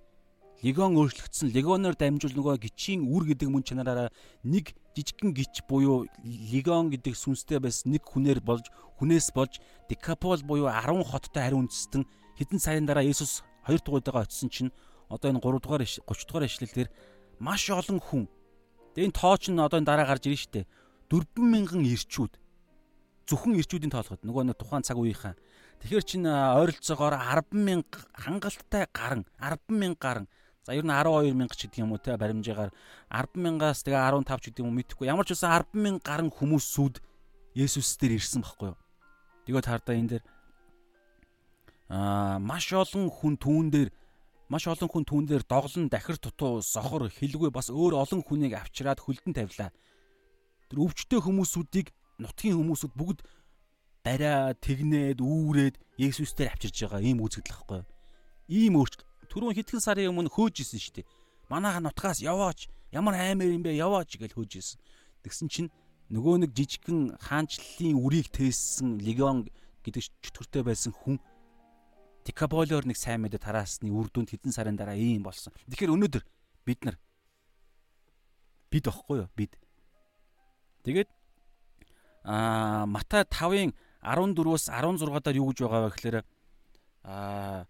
Легион өөрчлөгдсөн. Легионоор дамжуул нөгөө гिचийн үр гэдэг мөн чанараараа нэг жижигхэн гिच буюу легион гэдэг сүнстэй байсан нэг хүнээр болж хүнээс болж Декапол буюу 10 хоттой хариу үндэстэн хэдэн сарын дараа Есүс хоёр дугуйтайгаа очисон чинь одоо энэ 3 дугаар 30 дугаар ишлэлээр маш олон хүн. Тэгээ энэ тоо ч н одоо энэ дараа гарч ирнэ шүү дээ. 40000 ирчүүд. Зөвхөн ирчүүдийн тоолоход нөгөө нэг тухайн цаг үеийнхэн. Тэгэхээр чин ойролцоогоор 100000 хангалттай гарan 100000 гарan За ер нь 12 мянга ч гэдэг юм уу те баримжаагаар 10 мянгаас тэгээ 15 ч гэдэг юм уу мэдэхгүй. Ямар ч үсэн 10 мянга гарan хүмүүсүүд Есүс дээр ирсэн байхгүй юу? Тэгээд хардаа энэ дээр аа маш олон хүн түүн дээр маш олон хүн түүн дээр доглон дахир тутуу сохор хилгүй бас өөр олон хүнийг авчираад хөлдөн тавилаа. Тэр өвчтөе хүмүүсүүдийг нутгийн хүмүүсүүд бүгд бариа тэгнээд үүрээд Есүс дээр авчирж байгаа ийм үзэгдэл байхгүй юу? Ийм өөрчлөлт түрүүн хитгэн сарын өмнө хөөжсэн шүү дээ. Манайха нутгаас яваач. Ямар аймаар юм бэ? Яваач гэж хөөжсэн. Тэгсэн чинь нөгөө нэг жижигхэн хаанчлалын үрийг тээссэн легион гэдэг чөтгөртэй байсан хүн Декаболоор нэг сайн мэдээ тараасны үр дүнд хэдэн сарын дараа ийм болсон. Тэгэхээр өнөөдөр бид нар бид ахгүй юу? Бид. Тэгээд аа Матай 5-ын 14-өөс 16-даар юу гэж байгаа вэ гэхээр аа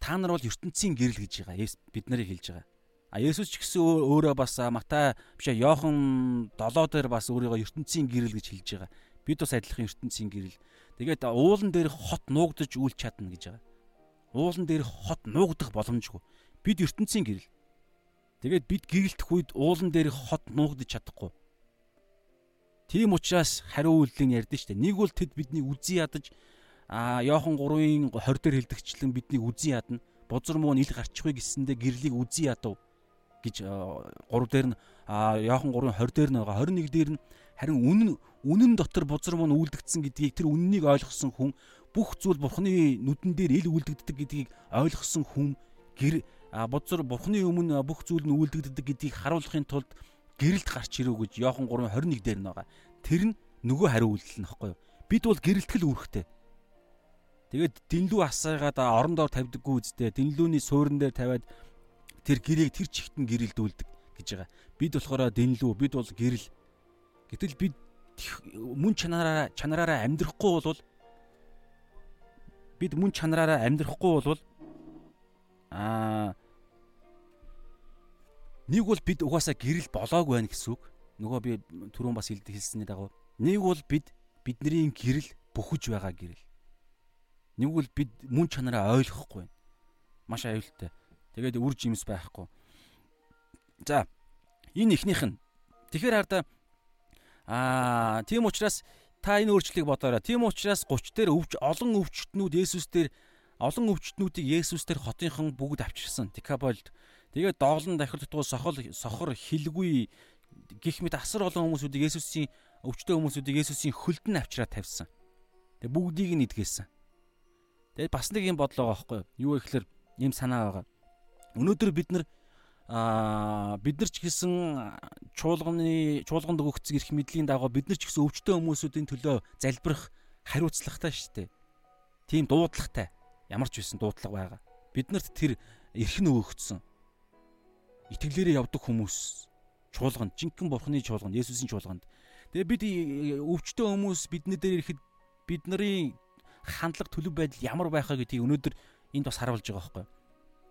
та нар бол ертөнцийн гэрэл гэж байгаа. Бид нарыг хэлж байгаа. А Есүс ч гэсэн өөрөө бас Матай биш Йохан 7 дээр бас өөрийгөө ертөнцийн гэрэл гэж хэлж байгаа. Бид бас адилхан ертөнцийн гэрэл. Тэгээд уулан дээр хот нуугдаж үл чадна гэж байгаа. Уулан дээр хот нуугдах боломжгүй. Бид ертөнцийн гэрэл. Тэгээд бид гэрэлтэх үед уулан дээр хот нуугдаж чадахгүй. Тийм учраас хариу үйлдэл ярьдэн штэ. Нэг бол тэд бидний үзий ядаж а Йохан 3-ын 20 дээр хэлдэгчлэн биднийг үзэн ядна. Бузар муу ил гарчихгүй гэсэндэ гэрлийг үзэн ядав гэж 3 дээр нь Йохан 3-ын 20 дээр нь байгаа. 21 дээр нь харин үнэн үнэн дотор бузар муу үлдэгдсэн гэдгийг тэр үннийг ойлгосон хүн бүх зүйл бурхны нүдэн дээр ил үлдэгддэг гэдгийг ойлгосон хүн гэр бузар бурхны өмнө бүх зүйл нь үлдэгддэг гэдгийг харуулахын тулд гэрэлт гарч ирв гэж Йохан 3:21 дээр нь байгаа. Тэр нь нөгөө хариу үйлдэл нь баггүй юу? Бид бол гэрэлтгэл үүрэгтэй. Тэгээд дэнлүү асаагаад орон доор тавьдаггүй үсттэй. Дэнлүүний суурин дээр тавиад тэр гэрээг тэр чигтэн гэрэлдүүлдэг гэж байгаа. Бид болохоор дэнлүү, бид бол гэрэл. Гэтэл бид мөн чанараараа чанараараа амьдрахгүй бол бид мөн чанараараа амьдрахгүй бол аа нэг бол бид угаасаа гэрэл болоогүй байх гэсэн үг. Нөгөө би түрүүн бас хэлсэний дагуу нэг бол бид бидний гэрэл бөхөж байгаа гэрэл. Нэг бол бид мөн чанараа ойлгохгүй байна. Маш аюултай. Тэгээд үр жимс байхгүй. За энэ ихнийх нь. Тэгэхээр хараа аа тийм учраас та энэ өөрчлөлийг бодоорой. Тийм учраас 30 дээр өвч олон өвчтнүүд Есүс дээр олон өвчтнүүдийг Есүс дээр хотынхан бүгд авчирсан. Декаболд. Тэгээд доолн дахир дутуу сохол сохор хилгүй гих мэт асар олон хүмүүсүүдийг Есүсийн өвчтөе хүмүүсүүдийг Есүсийн хөлд нь авчираад тавьсан. Тэгээд бүгдийг нь идгээсэн. Тэгээд бас нэг юм бодлоо байгаа байхгүй юу? Гэхээр ийм санаа байгаа. Өнөөдөр бид нар аа бид нар ч гэсэн чуулганы чуулганд өгөгдсөн эрх мэдлийн дагуу бид нар ч гэсэн өвчтөе хүмүүсүүдийн төлөө залбирах хариуцлагатай шүү дээ. Тийм дуудлагатай. Ямар ч байсан дуудлага байгаа. Биднэрт тэр эрх нь өгөгдсөн. Итгэлээрээ явдаг хүмүүс чуулганд жинхэнэ бурхны чуулганд Есүсийн чуулганд. Тэгээ бид өвчтөе хүмүүс бидний дээр ирэхэд бидний хандлага төлөв байдал ямар байх вэ гэдгийг өнөөдөр энд бас харуулж байгаа байхгүй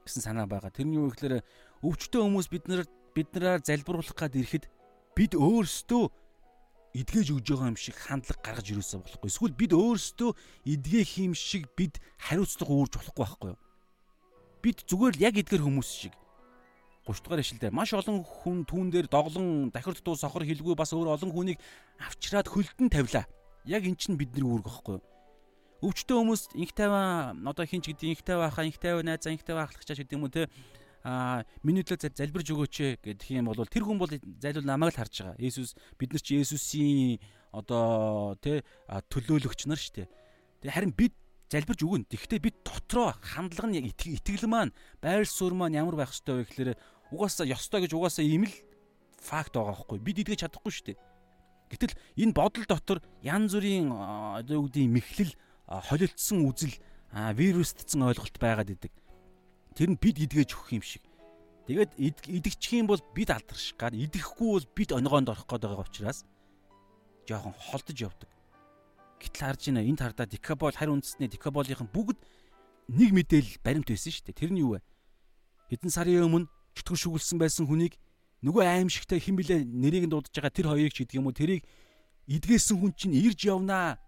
гэсэн санаа байгаа. Тэрний юу гэхээр өвчтөө хүмүүс бид нар бид нараар залбируулах гад ирэхэд бид өөрсдөө эдгэж өгж байгаа юм шиг хандлага гаргаж ирээсэй болохгүй. Эсвэл бид өөрсдөө эдгээх юм шиг бид хариуцлага үүрж болохгүй байхгүй юу? Бид зүгээр л яг эдгэр хүмүүс шиг 30 дугаар ишлэлдэр маш олон хүн түүн дээр доглон дахир дутуу сохор хилгүй бас өөр олон хүнийг авчираад хөлдөн тавилаа. Яг эн чинь бидний үүрэг байхгүй юу? Өвчтөө хүмүүс инх тайван одоо хинч гэдэг инх тайван хаа инх тайван найзаа инх тайван ахлагчаач гэдэг юм уу те а миний төлөө залбирж өгөөч гэдэг юм бол тэр хүн бол зайлуул намайг л харж байгаа. Есүс бид нар чи Есүсийн одоо тэ төлөөлөгч нар шүү дээ. Тэгээ харин бид залбирж өгөн. Тэгэхдээ бид дотроо хандлага нь яг итгэл маань байр суурь маань ямар байх ёстой вэ гэхээр угаасаа ёстой гэж угаасаа ийм л факт байгаа байхгүй. Бид идэж чадахгүй шүү дээ. Гэтэл энэ бодол дотор янз бүрийн одоо юу гэдэг мэхлэл холилдсон үзэл вирустцсан ойлголт байгаад идэг. Тэр нь бид идгэж өгөх юм шиг. Тэгээд идэгчих юм бол бид алдарших гад идэхгүй бол бид онгоонд орох гээд байгаа учраас жоохон холдож явдаг. Гэтэл харж байна энд хардаа дикабол харь үндэсний дикаболынхан бүгд нэг мэдээлэл баримт байсан шүү дээ. Тэр нь юу вэ? Хэдэн сарын өмнө чөтгөр шүглсэн байсан хүнийг нөгөө аимшигтай хэн блэ нэрийг нь дуудаж байгаа тэр хоёрыг ч гэдэг юм уу тэрийг идгээсэн хүн чинь ирж явнаа.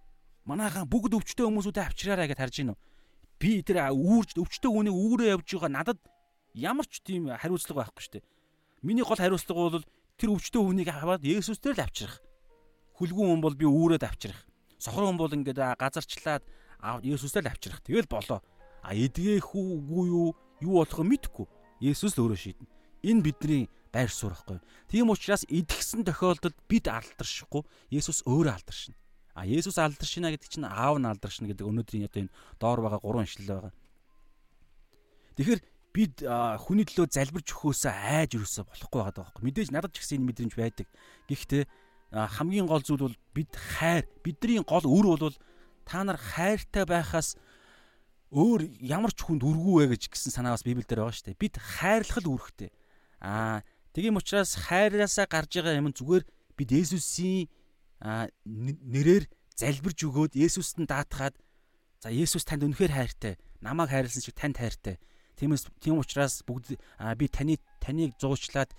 Манайхан бүгд өвчтөе хүмүүсүүдээ авчираарай гэж харж уу? би тэр үүрж өвчтөе үнийг үүрээ явж байгаа надад ямар ч тийм хариуцлага байхгүй шүү дээ. Миний гол хариуцлага бол тэр өвчтөе үнийг аваад Есүс дээр л авчрах. Хүлгүүн хүн бол би үүрээд авчрах. Сохор хүн бол ингээд газарчлаад Есүс дээр л авчрах. Тэгэл болоо. А эдгээх үгүй юу юу болох нь мэдэхгүй. Есүс л өөрөө шийднэ. Энэ бидний байр суурь байхгүй. Тийм учраас идгсэн тохиолдолд бид алдаршихгүй. Есүс өөрөө алдаршина. А Есүс алдаршина гэдэг чинь аав нь алдаршина гэдэг өнөөдрийн одоо энэ доор байгаа гурван ишлэл байгаа. Тэгэхээр бид хүний төлөө залбирч өгөхөөсөө айж өрөөсөө болохгүй байгаа байхгүй. Мэдээж надад ч гэсэн энэ мэдрэмж байдаг. Гэхдээ хамгийн гол зүйл бол бид хайр, бидний гол үр бол та нар хайртай байхаас өөр ямар ч хүнд үргүй вэ гэж гисэн санаа бас Библиэлд байгаа шүү дээ. Бид хайрлах л үүрэгтэй. Аа тийм учраас хайраасаа гарч байгаа юм зүгээр бид Есүсийн нэрээр залбирж өгөөд Есүст нь даатгаад за Есүс танд үнэхээр хайртай, намайг хайрлсан шиг танд хайртай. Тиймээс тийм учраас бүгд би таны таныг зуучлаад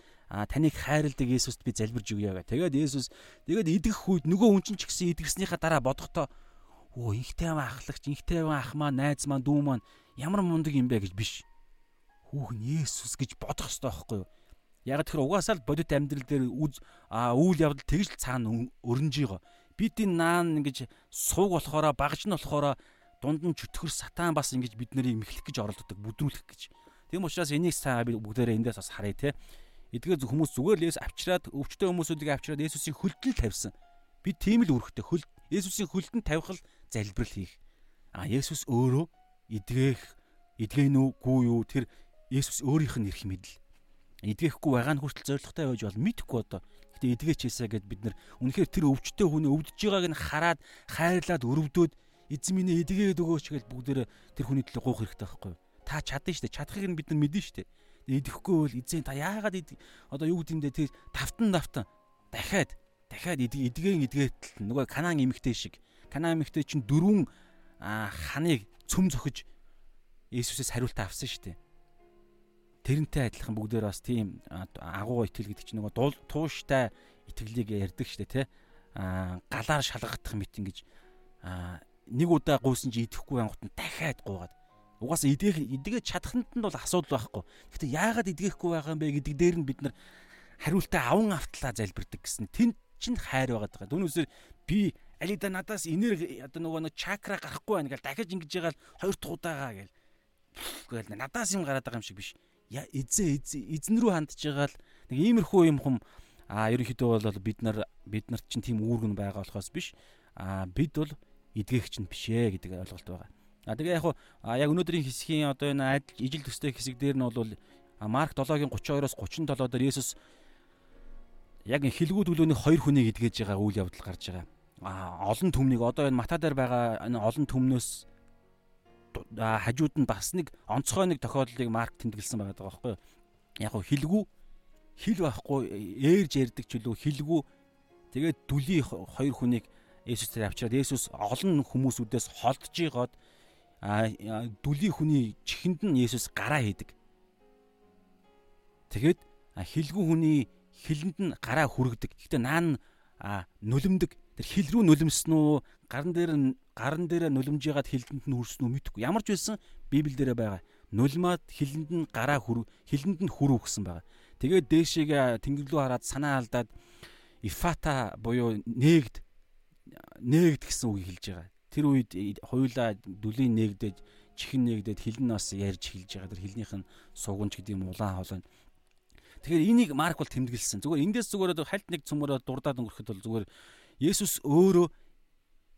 таныг хайрладаг Есүст би залбирж өгье гэ. Тэгээд Есүс тэгээд идэх үед нөгөө хүн чинь ч гэсэн идгэснийхаа дараа бодохдоо өө инхтэй ам ахлагч, инхтэй ам ах маань, найз маань, дүү маань ямар мундаг юм бэ гэж биш. Хүүхэн Есүс гэж бодох хэрэгтэй байхгүй юу? Яг тэр угаасаа л бодит амьдрал дээр үйл явдал тэгж л цаана өрнж байгаа. Бид энэ наан ингэж сууг болохоро багж нь болохоро дунд нь чөтгөр сатан бас ингэж бид нарыг мэхлэх гэж оролддог, бүдрүүлэх гэж. Тийм учраас энийг цаа би бүгдээрээ эндээс бас харъя те. Эдгээр хүмүүс зүгээр л Есүс авчираад өвчтөе хүмүүсүүдийг авчираад Есүсийн хөлтөл тавьсан. Би тийм л үүрэгтэй хөл Есүсийн хөлтөнд тавих л залбирал хийх. А Есүс өөрөө эдгэх эдгэн үгүй юу тэр Есүс өөрийнх нь эрх мэдэл эдгэхгүй байгаа нь хүртэл зоригтой байж бол мэдхгүй одоо. Гэтэ эдгээч хийсэ гэд бид нар үнэхээр тэр өвчтөе хүний өвдөж байгааг нь хараад хайрлаад өрөвдөөд эзэн минь эдгээд өгөөч гэж бүгдээр тэр хүний төлөө гуух хэрэгтэй байхгүй юу? Та чадна шүү дээ. Чадахыг нь бид нар мэднэ шүү дээ. Эдэхгүй бол эзэн та яагаад одоо юу гэдэм дэ тэр тавтан тавтан дахиад дахиад эдгэн эдгээд нөгөө канаан эмэгтэй шиг. Канаан эмэгтэй чинь дөрвөн ханыг цөм зөхөж Иесусээс хариулт авсан шүү дээ тэрнтэй адилхан бүгдээр бас тийм агуу итгэл гэдэг чинь нөгөө тууштай итгэлийг ярьдаг штэ тий а галаар шалгагдах мэт ингэж нэг удаа гуйсан чи идэхгүй ангууд нь дахиад гуугаад. Угаасаа идэх идгээд чадханд нь бол асуудал байхгүй. Гэхдээ яагаад идэхгүй байгаа юм бэ гэдэг дээр нь бид нар хариултаа аван автлаа залбирдаг гэсэн. Тэн чин хайр байгаа. Даа түүнээсээр би алида надаас энерги одоо нөгөө нэг чакра гарахгүй байна гэл дахиж ингэж ягаал хоёр дахь удаага гэл. Гээл надаас юм гараад байгаа юм шиг биш эзэн эзэн рүү хандж байгаа л нэг иймэрхүү юм хум а ерөнхийдөө бол бид нар бид нарт чинь тийм үүргэн байгаа болохоос биш а бид бол эдгээгч нь биш ээ гэдэг ойлголт байгаа. А тэгээ яг хуу яг өнөөдрийн хэсгийн одоо энэ ижил төстэй хэсэг дээр нь бол Марк 7-гийн 32-оос 37 дээр Есүс яг хилгүүд төлөөний хоёр хүнийг эдгэж байгаа үйл явдал гарч байгаа. А олон түмнийг одоо энэ Мата дээр байгаа энэ олон түмнөөс хажууд нь бас нэг онцгой нэг тохиолдлыг марк тэмдэглэсэн байгаа байхгүй. Яг хилгүү хил байхгүй ээрж ярддаг ч үлээ хилгүү тэгээд дүлий хоёр хүнийг Есүс дээр авчираад Есүс олон хүмүүсүүдээс холдож ийгоод дүлий хүний чихэнд нь Есүс гараа хийдэг. Тэгээд хилгүү хүний хилэнд нь гараа хүргдэг. Гэхдээ наан а нулимдэг тэр хил рүү нулимсэн үү? Гаран дээр гаран дээр нулимж ягаад хилдэнд нь хүрсэн үү мэдэхгүй. Ямар ч байсан библ дээрээ байгаа. Нулимаад хилэнд нь гараа хүр хилэнд нь хүрүү гэсэн байгаа. Тэгээд дээшээгээ тэнгэрлүү хараад санаа алдаад ифата буюу нээгд нээгд гэсэн үгийг хэлж байгаа. Тэр үед хоёулаа дүлийн нээгдэж чихэн нээгдээд хилэн нас ярьж хэлж байгаа. Тэр хилнийх нь сугунч гэдэг юм улаан хоолой Тэгэхээр энийг Марк бол тэмдэглэсэн. Зүгээр эндээс зүгээр хальт нэг цөмөрөө дурдаад өнгөрөхөд бол зүгээр Есүс өөрөө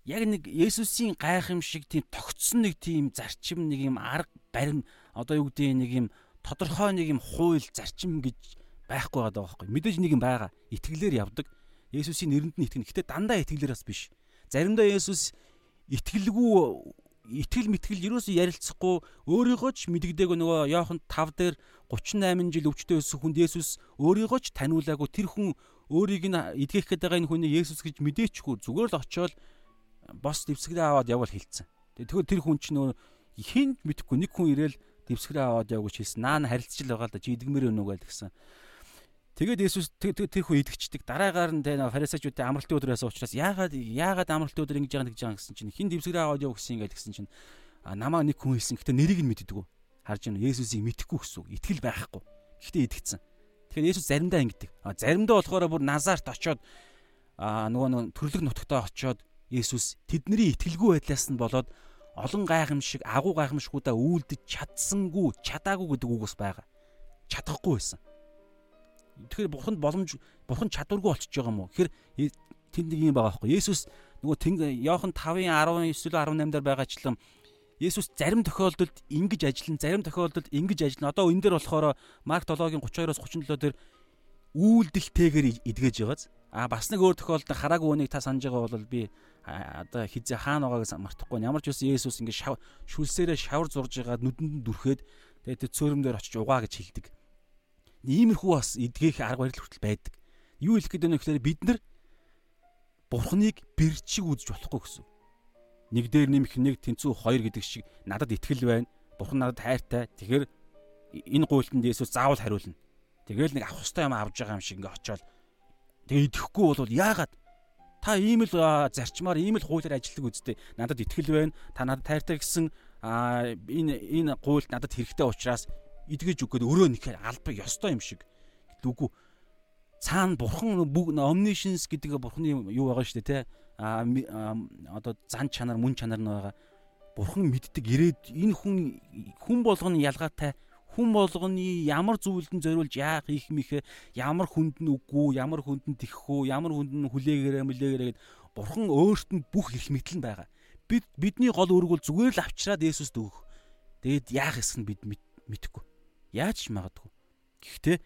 яг нэг Есүсийн гайхамшиг тийм тогтсон нэг тийм зарчим нэг юм арга барим одоо юу гэдэг нэг юм тодорхой нэг юм хууль зарчим гэж байхгүй байгаа байхгүй. Мэдээж нэг юм байгаа. Итгэлээр явдаг. Есүсийн нэрэнд нь итгэнэ. Гэтэ дандаа итгэлээр бас биш. Заримдаа Есүс итгэлгүй итгэл мэтгэл юусоо ярилцахгүй өөрийгөө ч мэддэгдэг нөгөө Иохан 5 дээр 38 жил өвчтөе байсан хүнд Есүс өөрийгөө ч таниулаагүй тэр хүн өөрийг нь эдгэх гээд байгаа энэ хүний Есүс гэж мэдээчгүй зүгээр л очиод бос дэвсгэрээ аваад явал хэлсэн. Тэгэхээр тэр хүн чинь нөө хинт мэдхгүй нэг хүн ирээл дэвсгэрээ аваад явж хэлсэн. Наа харилцаж байгаа л да чи идгмэр өнөө гэж гэсэн. Тэгээд Есүс тэр хүн идэгчдэг. Дараагаар нь тэ фарисеучуудын амралтын байсан учраас яагаад яагаад амралтын өдөр ингэж байгаа гэж байгаа гэсэн чинь хин дэвсгэрээ аваад яв гэсэн ингээд гэсэн чинь намаа нэг хүн хэлсэн. Гэтэ нэрийг нь мэддэггүй. Харж байна. Есүсийг мэдхгүй гэсэн. Итгэл байхгүй. Гэтэ идэгцэн. Тэгэхээр Есүс заримдаа ингэдэг. Заримдаа болохоор бүр Назарт очоод аа нөгөө төрлөг нутагтаа очоод Есүс тэдний итгэлгүй байдлаас нь болоод олон гайхамшиг, агуу гайхамшгуудаа үйлдэж чадсангүй, чадаагүй гэдэг үг бас байгаа. Чадахгүй байсан Тэгэхээр бурханд боломж бурхан чадваргүй болчихж байгаа юм уу? Тэгэхээр тэнд нэг юм байгаа байхгүй. Есүс нөгөө Иохан 5-ын 19-л 18 дээр байгаачлан Есүс зарим тохиолдолд ингэж ажиллана, зарим тохиолдолд ингэж ажиллана. Одоо энэ дээр болохоор Марк 7-гийн 32-оос 37 дээр үйлдэлтэйгээр эдгэж байгааз. А бас нэг өөр тохиолдолд хараагүй үнийг та санаж байгаа бол би одоо хизээ хаана байгаагаас мартахгүй. Ямар ч үсэн Есүс ингэ шүлсээрээ шавар зурж байгаа нүдэнд нь дүрхээд тэгээд тэр цөөрөм дээр очиж угаа гэж хэлдэг иймэрхүү бас эдгэх арга барил хүртэл байдаг. Юу хэлэх гээд байна вэ гэхээр бид нар Бурхныг бэрчиг үзэж болохгүй гэсэн. Нэг дээр нэмэх нэг тэнцүү хоёр гэдэг шиг надад итгэл байна. Бурхан надад хайртай. Тэгэхээр энэ гуйлтанд Есүс заавал хариулна. Тэгэл нэг авах хөстэй юм авж байгаа юм шиг ингээ очиод тэгээ идэхгүй бол яагаад та ийм л зарчмаар ийм л хуулиар ажилладаг үсттэй надад итгэл байна. Та надад хайртай гэсэн энэ энэ гуйлт надад хэрэгтэй учраас идгэж өгөхөд өрөө нэхэр албаа ёстой юм шиг үгүй цаана бурхан бүх omniscience гэдэг бурханы юу байгаа шүү дээ те одоо зан чанар мөн чанар нь байгаа. Бурхан мэддэг ирээд энэ хүн хүн болгоны ялгаатай хүн болгоны ямар зүйлдэн зориулж яах их михэ ямар хүнд нь үгүй ямар хүнд нь тэххүү ямар хүнд нь хүлээгээрээ мүлээгээрээ гэд бурхан өөрт нь бүх их мэдлэн байгаа. Бид бидний гол үүрэг бол зүгээр л авчраад Есүст өгөх тэгээд яах гэсэн бид мэдэхгүй Яаж ч магадгүй. Гэхдээ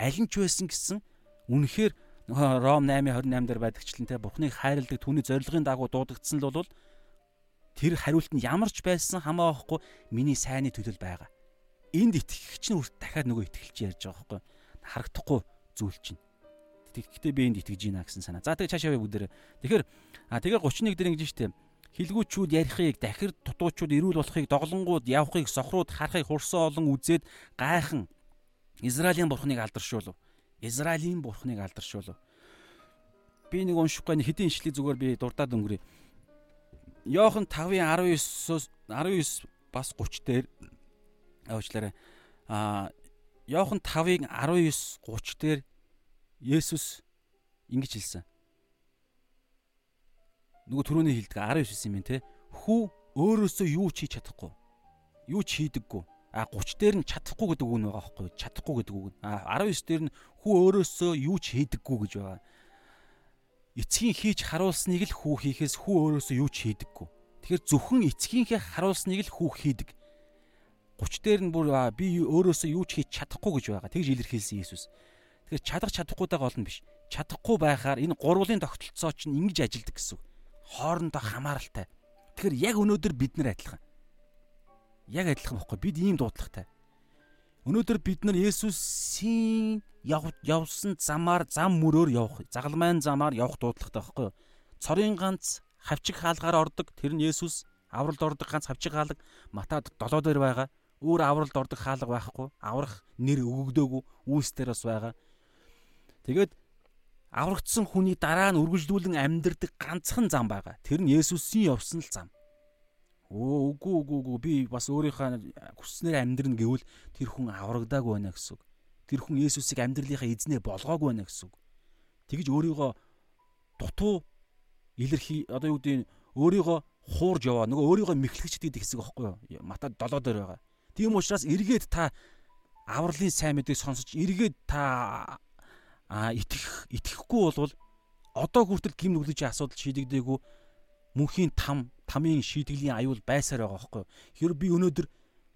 аль нь ч байсан гэсэн үнэхээр Ром 8:28 дээр байдагчлан те Бурхныг хайрладаг түүний зорилгын дагуу дуудагдсан л бол тэр хариулт нь ямар ч байсан хамаа байхгүй миний сайнны төлөв байгаа. Энд итгэгч нь үрт дахиад нөгөө итгэлч ярьж байгаа байхгүй харагдахгүй зүйл чинь. Тэгэхдээ би энд итгэж гинэ гэсэн санаа. За тэгээ цаашаа бүгдээр. Тэгэхээр а тэгээ 31 дээр ингэж штэ Хилгүүчүүд ярихыг, дахир дутуучууд ирүүл болохыг, доголонгууд явахыг, сохрууд харахыг хурсан олон үзээд гайхан Израилийн бурхныг алдаршуулв. Израилийн бурхныг алдаршуулв. Би нэг уншихгүй хэдийн ишлэг зүгээр би дурдаад өнгөрье. Йохан 5-ын 19-оос 19 бас 30 дээр аачлаарай. А Йохан 5-ын 19 30 дээр Есүс ингэж хэлсэн нөгөө түрүүний хэлдэг 19 юм те хүү өөрөөсөө юу ч хийж чадахгүй юу ч хийдэггүй а 30 дээр нь чадахгүй гэдэг үг нь байгаа байхгүй чадахгүй гэдэг үг а 19 дээр нь хүү өөрөөсөө юу ч хийдэггүй гэж байгаа. Эцгийн хийж харуулсныг л хүү хийхээс хүү өөрөөсөө юу ч хийдэггүй. Тэгэхээр зөвхөн эцгийнхээ харуулсныг л хүү хийдэг. 30 дээр нь бүр би өөрөөсөө юу ч хийж чадахгүй гэж байгаа. Тэгж илэрхийлсэн Иесус тэгэхээр чадах чадахгүйдаа гол нь биш. Чадахгүй байхаар энэ гурвын тогтолцоо чинь ингэж ажилдаг гэсэн үг. Хоорондоо хамааралтай. Тэгэхээр яг өнөөдөр бид нар адилхан. Яг адилхан бохгүй бид ийм дуудлагатай. Өнөөдөр бид нар Есүсийн явсан замаар зам мөрөөр явах, загалмайн замаар явах дуудлагатай байхгүй юу? Цорын ганц хавчиг хаалгаар ордог тэр нь Есүс, авралд ордог ганц хавчиг хаалга Матад 7 дээр байгаа. Өөр авралд ордог хаалга байхгүй. Аврах нэр өгөгдөөгүй, үүс дээр бас байгаа. Тэгээд аврагдсан хүний дараа нь үргэлжлүүлэн амьдрдаг ганцхан зам байгаа. Тэр нь Есүсийн явсан л зам. Өө үгүй үгүй үгүй би бас өөрийнхөө хүснээр амьдрна гэвэл тэр хүн аврагдаагүй байна гэсэн үг. Тэр хүн Есүсийг амьдралынхаа эзнээ болгоогүй байна гэсэн үг. Тэгж өөрийгөө дутуу илэрхий одоо юу гэдэг өөрийгөө хуурж яваа. Нөгөө өөрийгөө мэхлэгч гэдэг хэсэг байхгүй юу? Мата 7 дээр байгаа. Тийм учраас эргээд та авралын сайн мэдээг сонсож эргээд та а итгэх итгэхгүй болвол одоо хүртэл гим нүглэж асуудал шийдэгдээгүй мөнхийн там тамийн шийтгэлийн аюул байсаар байгаа байхгүй. Хэрэг би өнөөдөр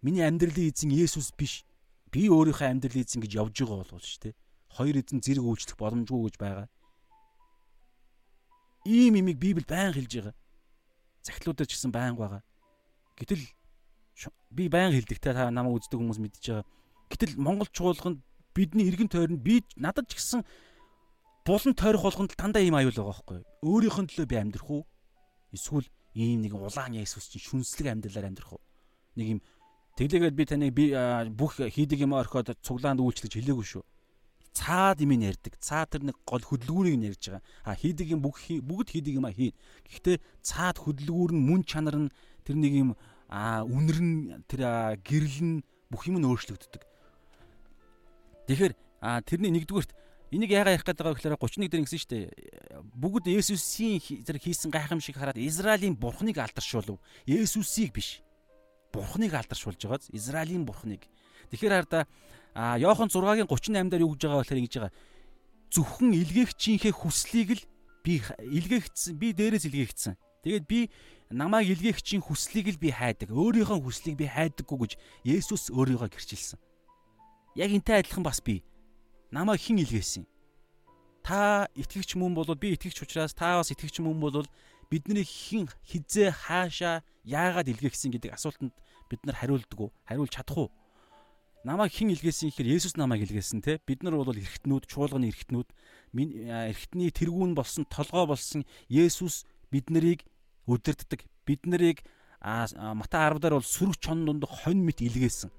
миний амьдралын эзэн Есүс биш. Би өөрийнхөө амьдралын эзэн гэж явж байгаа болвол шүү дээ. Хоёр эзэн зэрэг үйлчлэх боломжгүй гэж байгаа. Ийм имийг Библи байн хэлж байгаа. Захилуудад ч гэсэн байн байгаа. Гэтэл би байн хэлдэг та намайг үздэг хүмүүс мэдж байгаа. Гэтэл Монгол чуулганд бидний эргэн тойронд би надад ч гэсэн булан тойрох болгонд дандаа ийм аюул байгаа байхгүй. Өөрийнх нь төлөө би амьдрах уу? Эсвэл ийм нэг улаан Есүс чинь шүнслэг амьдралаар амьдрах уу? Нэг юм тэглээгээд би таныг би бүх хийдэг юм орхиод цуглаанд үйлчлэж хэлээгүй шүү. Цаад юм ярьдаг. Цаад тэр нэг гол хөдөлгүүрийг нь ярьж байгаа. А хийдэг юм бүх бүгд хийдэг юм а хийн. Гэхдээ цаад хөдөлгүүр нь мөн чанар нь тэр нэг юм а үнэр нь тэр гэрэл нь бүх юм нь өөрчлөгддөг. Тэгэхээр а тэрний нэгдүгürt энийг яагаад ярих гэдэг вэ гэхээр 31 дээр шүү дээ. Бүгд Есүсийн зэрэг хийсэн гайхамшиг хараад Израилийн бурхныг алдаршуулв. Есүсийг биш. Бурхныг алдаршуулж байгааз Израилийн бурхныг. Тэгэхээр хараа а Иохан 6-гийн 38 дээр юу гэж байгаа вэ гэхээр ингэж байгаа. Зөвхөн илгээгчийнхээ хүслийг л би илгээгдсэн. Би дээрээс илгээгдсэн. Тэгээд би намайг илгээгчийн хүслийг л би хайдаг. Өөрийнхөө хүслийг би хайдаггүй гэж Есүс өөрийгөө гэрчилсэн. Яг энтэй адилхан бас би намайг хэн илгээсэн? Та итгэгч мөн бол би итгэгч учраас та бас итгэгч мөн бол бидний хэн хизээ хаашаа яагаад илгээгсэн гэдэг асуултанд бид нар хариулдаг уу? Хариулж чадах уу? Намайг хэн илгээсэн гэхээр Есүс намайг илгээсэн те. Бид нар бол эргэтнүүд, чуулганы эргэтнүүд, эргэтний тэргүүн болсон, толгой болсон Есүс бид нарыг өдөрддөг. Бид нарыг Матай 10 дээр бол сүрэг чон дунд хонь мэт илгээсэн.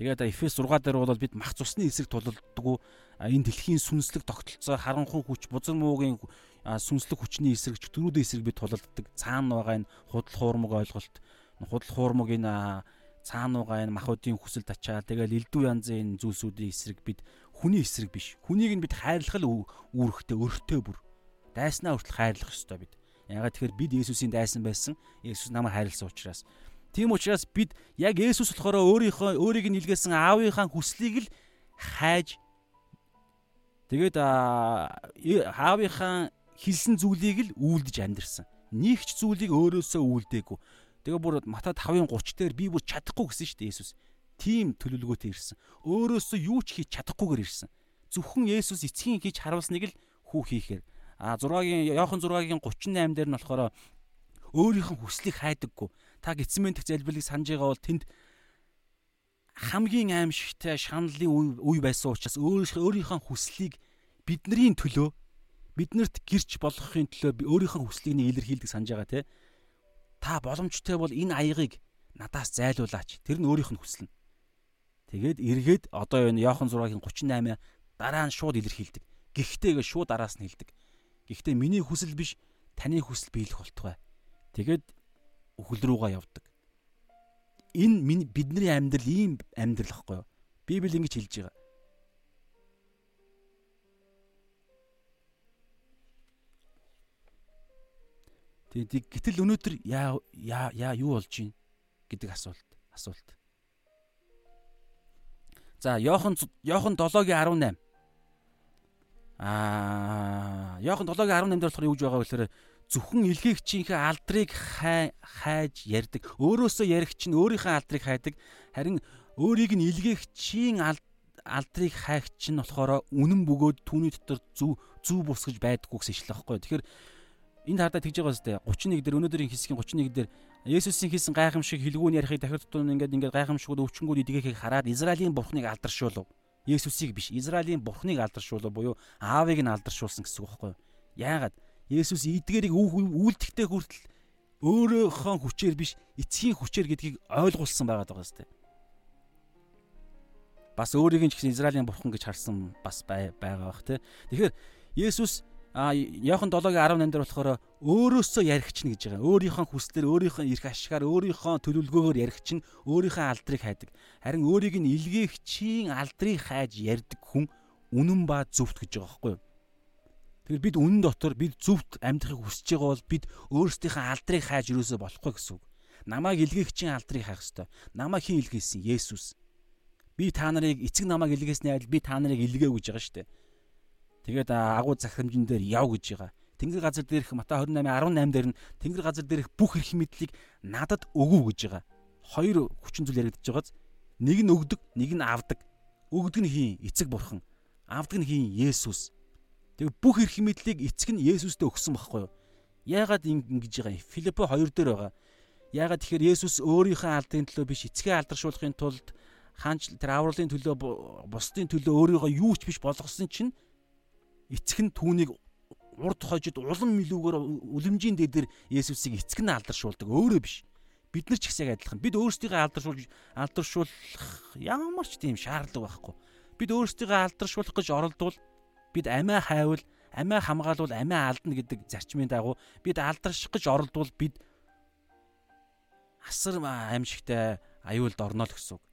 Тэгээд Эфес 6 дээр бол бид мах цусны эсрэг тулалддаг энэ дэлхийн сүнслэг тогтолцоо харанхуй хүч бузар муугийн сүнслэг хүчний эсрэг чөтгөрүүдийн эсрэг бид тулалддаг. Цаана байгаа энэ худал хуурмаг ойлголт, худал хуурмаг энэ цаана байгаа энэ махуудын хүсэл тачаал тэгэл элдв янзын энэ зүйлсүүдийн эсрэг бид хүний эсрэг биш. Хүнийг нь бид хайрлах үүрэгтэй, өртөө бүр. Дайснаа хүртэл хайрлах ёстой бид. Ягаад тэгэхээр бид Есүсийн дайсан байсан. Есүс намайг хайрлсан учраас Тийм учраас бид яг Есүс болохоор өөрийнхөө өөрийг нь илгээсэн аавынхаа хүслийг л хайж тэгээд аавынхаа хэлсэн зүйлийг л үйлдэж амьдрсан. Нийгч зүйлийг өөрөөсөө үйлдээгүй. Тэгээ бүр Матай 5-ын 30 дээр би бүр чадахгүй гэсэн шүү дээ Есүс. Тийм төлөвлөгөөтэй ирсэн. Өөрөөсөө юу ч хийж чадахгүйгээр ирсэн. Зөвхөн Есүс эцгийн хийж харуулсныг л хүү хийхээр. А 6-гийн Иохан 6-гийн 38 дээр нь болохоор өөрийнх нь хүслийг хайдаггүй та гитсментх залбирлыг санаж байгаа бол тэнд хамгийн аимшигтай шаналлын үе байсан учраас өөрийнхөө хүслийг бидний төлөө биднэрт гэрч болгохын төлөө өөрийнхөө хүслийг нэг илэрхийлдэг санаж байгаа те. Та боломжтой бол энэ аягыг надаас зайлуулаач. Тэр нь өөрийнх нь хүсэл нь. Тэгээд эргээд одоо энэ Иохан 6-гийн 38 дараа нь шууд илэрхийлдэг. Гэхдээ шууд араас нь хэлдэг. Гэхдээ миний хүсэл биш таны хүсэл биелэх болтугай. Тэгээд үхэл рүүгээ явдаг. Энэ бидний амьдрал ийм амьдрал ахгүй юу? Библи ингэж хэлж байгаа. Тэгээд гэтэл өнөөдөр яа яа юу болж байна гэдэг асуулт асуулт. За Йохан Йохан 7-гийн 18. Аа Йохан 7-гийн 18 дээр болохоор юу гэж байгаа вэ гэхээр зөвхөн илгээгчийнхээ алдрыг хайж ярддаг. Өөрөөсөө яригч нь өөрийнхөө алдрыг хайдаг. Харин өөрийг нь илгээгчийн алдрыг хайгч нь болохоор үнэн бөгөөд түүний дотор зүв зүв бус гэж байдаггүй гэсэн ишлэл байхгүй. Тэгэхээр энд хардаа тэгж байгаа зү 31 дээр өнөөдрийн хэсгийн 31 дээр Есүсийн хийсэн гайхамшиг хэлгүүн ярихыг дахиад тутун ингээд ингээд гайхамшигуд өвчнгүүд идэгэхийг хараад Израилийн бурхныг алдаршуулв. Есүсийг биш, Израилийн бурхныг алдаршуулв буюу аавыг нь алдаршуулсан гэсэн үг байхгүй юу? Яагаад? Есүс эдгээрийг үйлдэхтэй хүртэл өөрөөхөө хүчээр биш эцгийн хүчээр гэдгийг ойлгуулсан байгаад байгаа сте. Бас өөрийг нь ч гэсэн Израилийн бурхан гэж харсан бас байгаа бах те. Тэгэхээр Есүс а Иохан 7:18 дээр болохоор өөрөөсөө ярих чинь гэж байгаа. Өөрийнхөө хүслээр, өөрийнхөө эрх ашгаар, өөрийнхөө төлөвлөгөөгөөр ярих чинь өөрийнхөө алдрыг хайдаг. Харин өөрийг нь илгээгчийн алдрыг хайж ярьдаг хүн үнэн ба зөвхт гэж байгаа байхгүй юу? Тэгэхээр бид үнэн дотор бид зөвхт амьдрахыг хүсэж байгаа бол бид өөрсдийнхөө алдрыг хайж юусоо болохгүй гэсэн үг. Намайг илгээгчийн алдрыг хайх ёстой. Намайг хэн илгээсэн? Есүс. Би та нарыг эцэг намайг илгээсний адил би та нарыг илгээв гэж байгаа шүү дээ. Тэгээд агуу захирамжин дээр яв гэж байгаа. Тэнгэр газар дээрх Матай 28:18 дээр нь Тэнгэр газар дээрх бүх эрх мэдлийг надад өгөв гэж байгаа. Хоёр хүчин зүйл яригдчихэж байгааз нэг нь өгдөг, нэг нь авдаг. Өгдөг нь хийн? Эцэг бурхан. Авдаг нь хийн? Есүс. Тэгээ бүх эрх мэдлийг эцэг нь Есүстэй өгсөн байхгүй юу? Яагаад ингэж байгаа юм? Филиппо 2 дээр байгаа. Яагаад тэгэхээр Есүс өөрийнхөө алдрын төлөө биш эцгээ алдаршуулахын тулд хаанч тэр авралын төлөө бусдын төлөө өөрийгөө юу ч биш болгосон чинь эцэг нь түүнийг урд хожид улам мэлүүгээр үлэмжийн дээдэр Есүсийг эцэг нь алдаршуулдаг өөрөө биш. Бид нар ч ихсэг адилхан. Бид өөрсдийгөө алдаршуулж алдаршуулах ямар ч тийм шаардлага байхгүй. Бид өөрсдийгөө алдаршуулах гэж оролдвол бид амиа хайвал амиа хамгаалвал амиа алдна гэдэг зарчмын дагуу бид алдарших гэж оролдвол бид асар аимшигтай аюулд орно л гэсэн үг.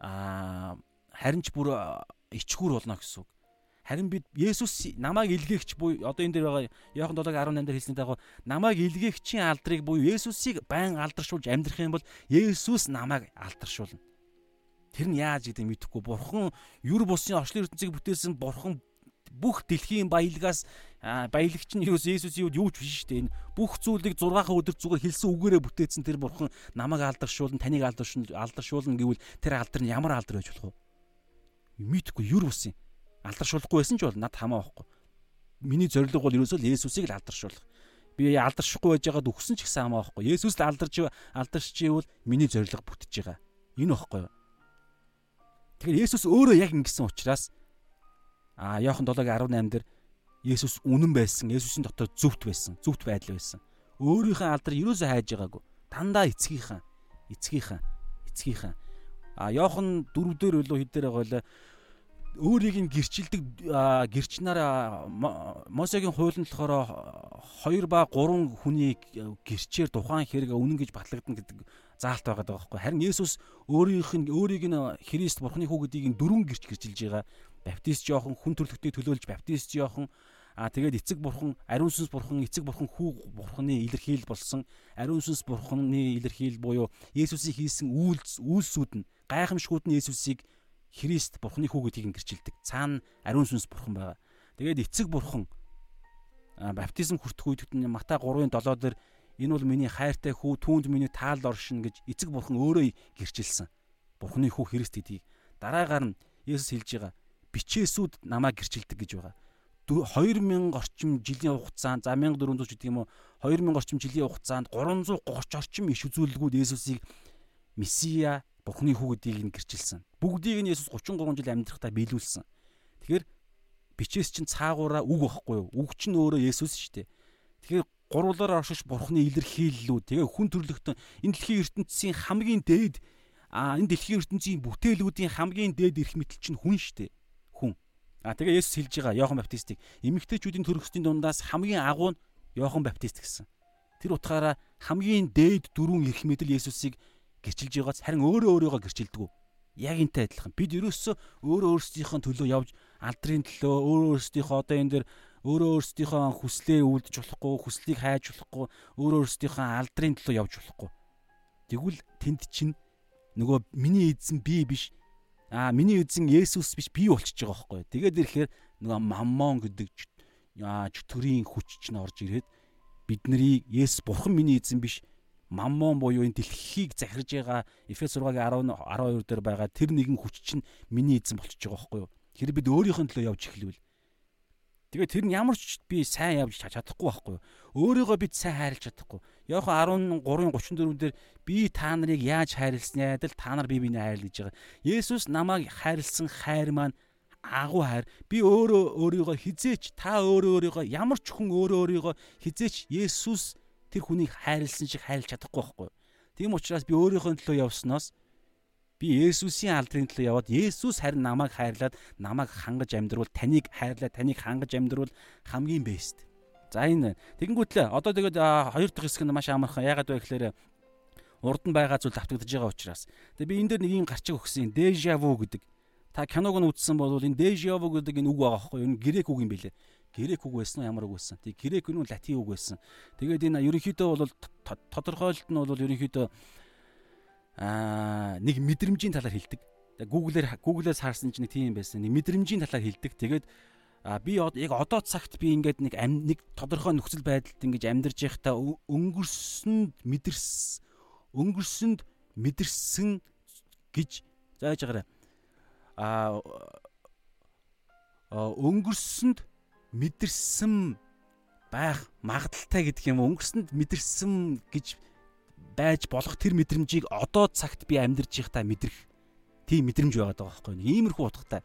Аа харин ч бүр ичгүүр болно гэсэн үг. Харин бид Есүс намайг илгээгч буюу одоо энэ дээр байгаа Иохан 7:18 дээр хэлсний дагуу намайг илгээгчийн алдрыг буюу Есүсийг байн алдаршуулж амьдрах юм бол Есүс намайг алдаршуулна. Тэр нь яаж гэдэг мэдэхгүй. Бурхан юр бусын орчлын ертөнцийг бүтээсэн бурхан бүх дэлхийн баялгаас баялагч нь юу Есүсийн юу ч биш шүү дээ. Энэ бүх зүйлийг 6 өдөр зүгээр хэлсэн үгээрээ бүтээсэн тэр бурхан намайг алдаршуулна, таныг алдаршуулна, алдаршуулна гэвэл тэр алдар нь ямар алдар байж болох вэ? Мэдхгүй юр бусын алдаршуулахгүй байсан ч бол над хамаа байхгүй. Миний зорилго бол ерөөсөө л Есүсийг л алдаршуулах. Би алдаршихгүй байж байгаад өгсөн ч гэсэн хамаа байхгүй. Есүс л алдарч алдарч ивэл миний зорилго бүтэж байгаа. Энэ байхгүй юу? Тэгэхээр Есүс өөрөө яг ингэсэн учраас а Иохан 7:18 дээр Есүс үнэн байсан. Есүсийн дотор зөвхт байсан. Зөвхт байдал байсан. Өөрийнхөө алдар ерөөсөө хайж байгаагүй. Дандаа эцгийнхаа, эцгийнхаа, эцгийнхаа. А Иохан 4 дээр үлээ хэд дээр байгаа вэ? өөрийг нь гэрчилдэг гэрч нараа Мосегийн хуулинд болохоор 2 ба 3 хүний гэрчээр тухайн хэрэг үнэн гэж батлагдана гэдэг заалт байгаа байхгүй. Харин Есүс өөрийнх нь өөрийг нь Христ Бурхны хүү гэдгийг дөрвөн гэрч гэрчилж байгаа. Баптист жоохон хүн төрлөختөй төлөөлж баптист жоохон А тэгээд эцэг бурхан, ариун сүнс бурхан, эцэг бурхан хүү бурханы илэрхийл болсон. Ариун сүнс бурханы илэрхийл буюу Есүсийг хийсэн үйлс үйлсүүд нь гайхамшгууд нь Есүсийг Христ Бурхны хүү гэдгийг гэрчилдэг. Цаана ариун сүнс Бурхан байгаа. Тэгээд эцэг Бурхан баптизм хүртэх үед Матай 3-ын 7 дээр энэ бол миний хайртай хүү түүнд миний таал оршин гэж эцэг Бурхан өөрөө гэрчилсэн. Бурхны хүү Христ гэдгийг дараагаар нь Есүс хэлж байгаа. Бичээсүүд намайг гэрчилдэг гэж байгаа. 2000 орчим жилийн хугацаанд за 1400 гэдэг юм уу 2000 орчим жилийн хугацаанд 330 орчим иш үзүүлэлгүүд Есүсийг Месиа Бурхны хүү гэдгийг нь гэрчилсэн. Бүгдийг нь Есүс 33 жил амьдрахтаа биелүүлсэн. Тэгэхээр бичээс чинь цаагаараа үг байхгүй юу? Үг чинь өөрөө Есүс шүү дээ. Тэгэхээр гуруулаар оршиж Бурхны илэрхийллүүд тэгээ хүн төрлөختөн энэ дэлхийн ертөнцийн хамгийн дээд а энэ дэлхийн ертөнцийн бүтээлүүдийн хамгийн дээд эрх мэдэл чинь хүн шүү дээ. А тэгээ Есүс хэлж байгаа Иохан Баптистыг эмэгтэйчүүдийн төрөстийн дундаас хамгийн агуу нь Иохан Баптист гэсэн. Тэр утгаараа хамгийн дээд дөрвөн эрх мэдэл Есүсийг гэрчилж байгааз харин өөрөө өөрийгөө гэрчилдэг. Яг энтэй адилхан. Бид ерөөсөө өөрөө өөрсдийнхөө төлөө явж алдрын төлөө өөрөө өөрсдийнхөө одоо энэ дэр өөрөө өөрсдийнхөө хүслээ үлдэж болохгүй, хүслийг хайж болохгүй, өөрөө өөрсдийнхөө алдрын төлөө явж болохгүй. Тэгвэл тэнд чинь нөгөө миний эзэн би биш аа миний эзэн Есүс биш би болчихж байгаа байхгүй. Тэгээд ирэхээр нөгөө маммон гэдэг чөтгөрийн хүч чинь орж ирээд биднийг Есүс бурхан миний эзэн биш маммон буюу энэ дэлхийг захирж байгаа Эфес 6-гийн 10 12 дээр байгаа тэр нэгэн хүч чинь миний эзэн болчихж байгаа байхгүй юу? Тэр бид өөрийнхөө төлөө явж эхлэвэл тэгээ тэр нь ямар ч би сайн явж чадахгүй байхгүй юу? Өөрийгөө бид сайн хайрлаж чадахгүй. Яохан 13:34 дээр би та нарыг яаж хайрласнаа адил та нар би биний хайрл гэж байгаа. Есүс намайг хайрлсан хайр маань агуу хайр. Би өөрөө өөрийгөө хизээч та өөрөө өөрийгөө ямар ч хүн өөрөө өөрийгөө хизээч Есүс тэр хүнийг хайрлсан шиг хайрлах чадахгүй байхгүй. Тийм учраас би өөрийнхөө төлөө явсноос Би Есүсийн алдрын төлөө яваад Есүс харин намайг хайрлаад намайг хангаж амьдруул таныг хайрлаад таныг хангаж амьдруул хамгийн бэст. За энэ тэгэнгүүтлээ одоо тэгээд хоёр дахь хэсэг нь маш амархан. Ягаад вэ гэхээр урд нь байгаа зүйл давтагдж байгаа учраас. Тэгээ би энэ дээр нэг юм гарчиг өгсөн déjà vu гэдэг. Та киног нь үзсэн бол энэ déjà vu гэдэг энэ үг байгаа юу? Энэ грек үг юм билэ. Грек үг байсан уу ямар үг байсан? Тэг грек нь латин үг байсан. Тэгээд энэ ерөнхийдөө бол тодорхойлолт нь бол ерөнхийдөө аа нэг мэдрэмжийн талаар хэлдэг. Google-ээр Google-ээс харсан чинь тийм байсан. Нэг мэдрэмжийн талаар хэлдэг. Тэгээд а би яг одоо цагт би ингээд нэг нэг тодорхой нөхцөл байдалд ингэж амьдарч байхдаа өнгөрсөнд мэдэрс өнгөрсөнд мэдэрсэн гэж зааж байгаарай. а өнгөрсөнд мэдэрсэн байх магадaltaй гэдэг юм өнгөрсөнд мэдэрсэн гэж байж болох тэр мэдрэмжийг одоо цагт би амьдарч байхдаа мэдрэх тийм мэдрэмж байгаад байгаа байхгүй юу. Иймэрхүү утгатай.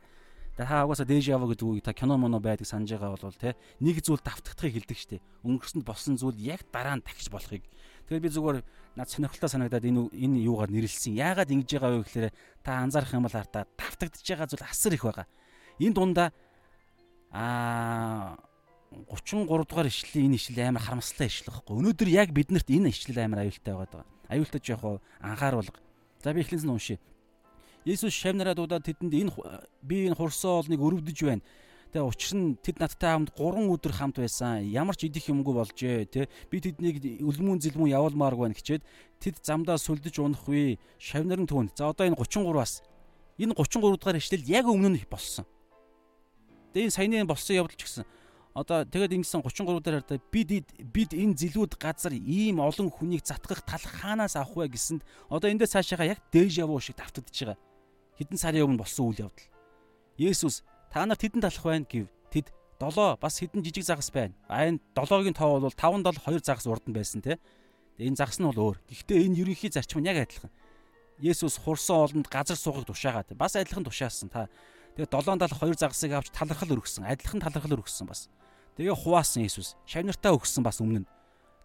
Та угаасаа дэж ява гэдэг үг та кино моно байдаг санаж байгаа бол те нэг зүйл давтагдахыг хэлдэг штэ. Өнгөрсөнд болсон зүйл яг дараа нь дахиж болохыг. Тэгээд би зүгээр над сонирхолтой санагдаад энэ энэ юугаар нэрлсэн. Яагаад ингэж байгаа вэ гэхээр та анзаарах юм бол хартаа давтагдж байгаа зүйл асар их байгаа. Энэ дундаа аа 33 дугаар ишлэлийн энэ ишлэл амар харамсалтай ишлэл байхгүй. Өнөөдөр яг биднэрт энэ ишлэл амар аюултай байгаа. Аюултай ч яг анхааруулга. За би эхлэнээс нь уншия. Есүс шавнараа дуудаад тэдэнд энэ би энэ хурсан олныг өрөвдөж байна. Тэгээ учир нь тэд надтай хамт 3 өдөр хамт байсан. Ямар ч идэх юмгүй болжээ, тэ. Би тэднийг өлмөн зэлмэн явуулмааргүй байна гэчээд тэд замдаа сүлдэж унахгүй. Шавнар нь түүнд. За одоо энэ 33-аас энэ 33 дугаар ишлэл яг өмнө нь болсон. Тэгээ энэ саяны болсон явдал ч гэсэн одоо тэгээд ингэсэн 33 дээр хараа бид бид энэ зэлүүд газар ийм олон хүнийг затгах тал хаанаас авах вэ гэсэнд одоо эндээс цаашаага яг дэж явуу шиг давтагдж байгаа. Хэдэн сарын өмнө болсон үйл явдал. Есүс та нар тэдэнд талах байна гэв. Тэд долоо бас хэдэн жижиг загас байна. А энэ долоогийн тоо бол 5 дол 2 загас урд нь байсан те. Энэ загас нь бол өөр. Гэхдээ энэ ерөнхий зарчим нь яг адилхан. Есүс хурсан олонд газар суугыг тушаагаад бас адилхан тушаасан та. Тэгээ 7 дал 2 загасыг авч талархал өргөсөн. Адилхан талархал өргөсөн бас. Тэгээ хуваасан Иесус шавнартаа өгсөн бас өмнө нь.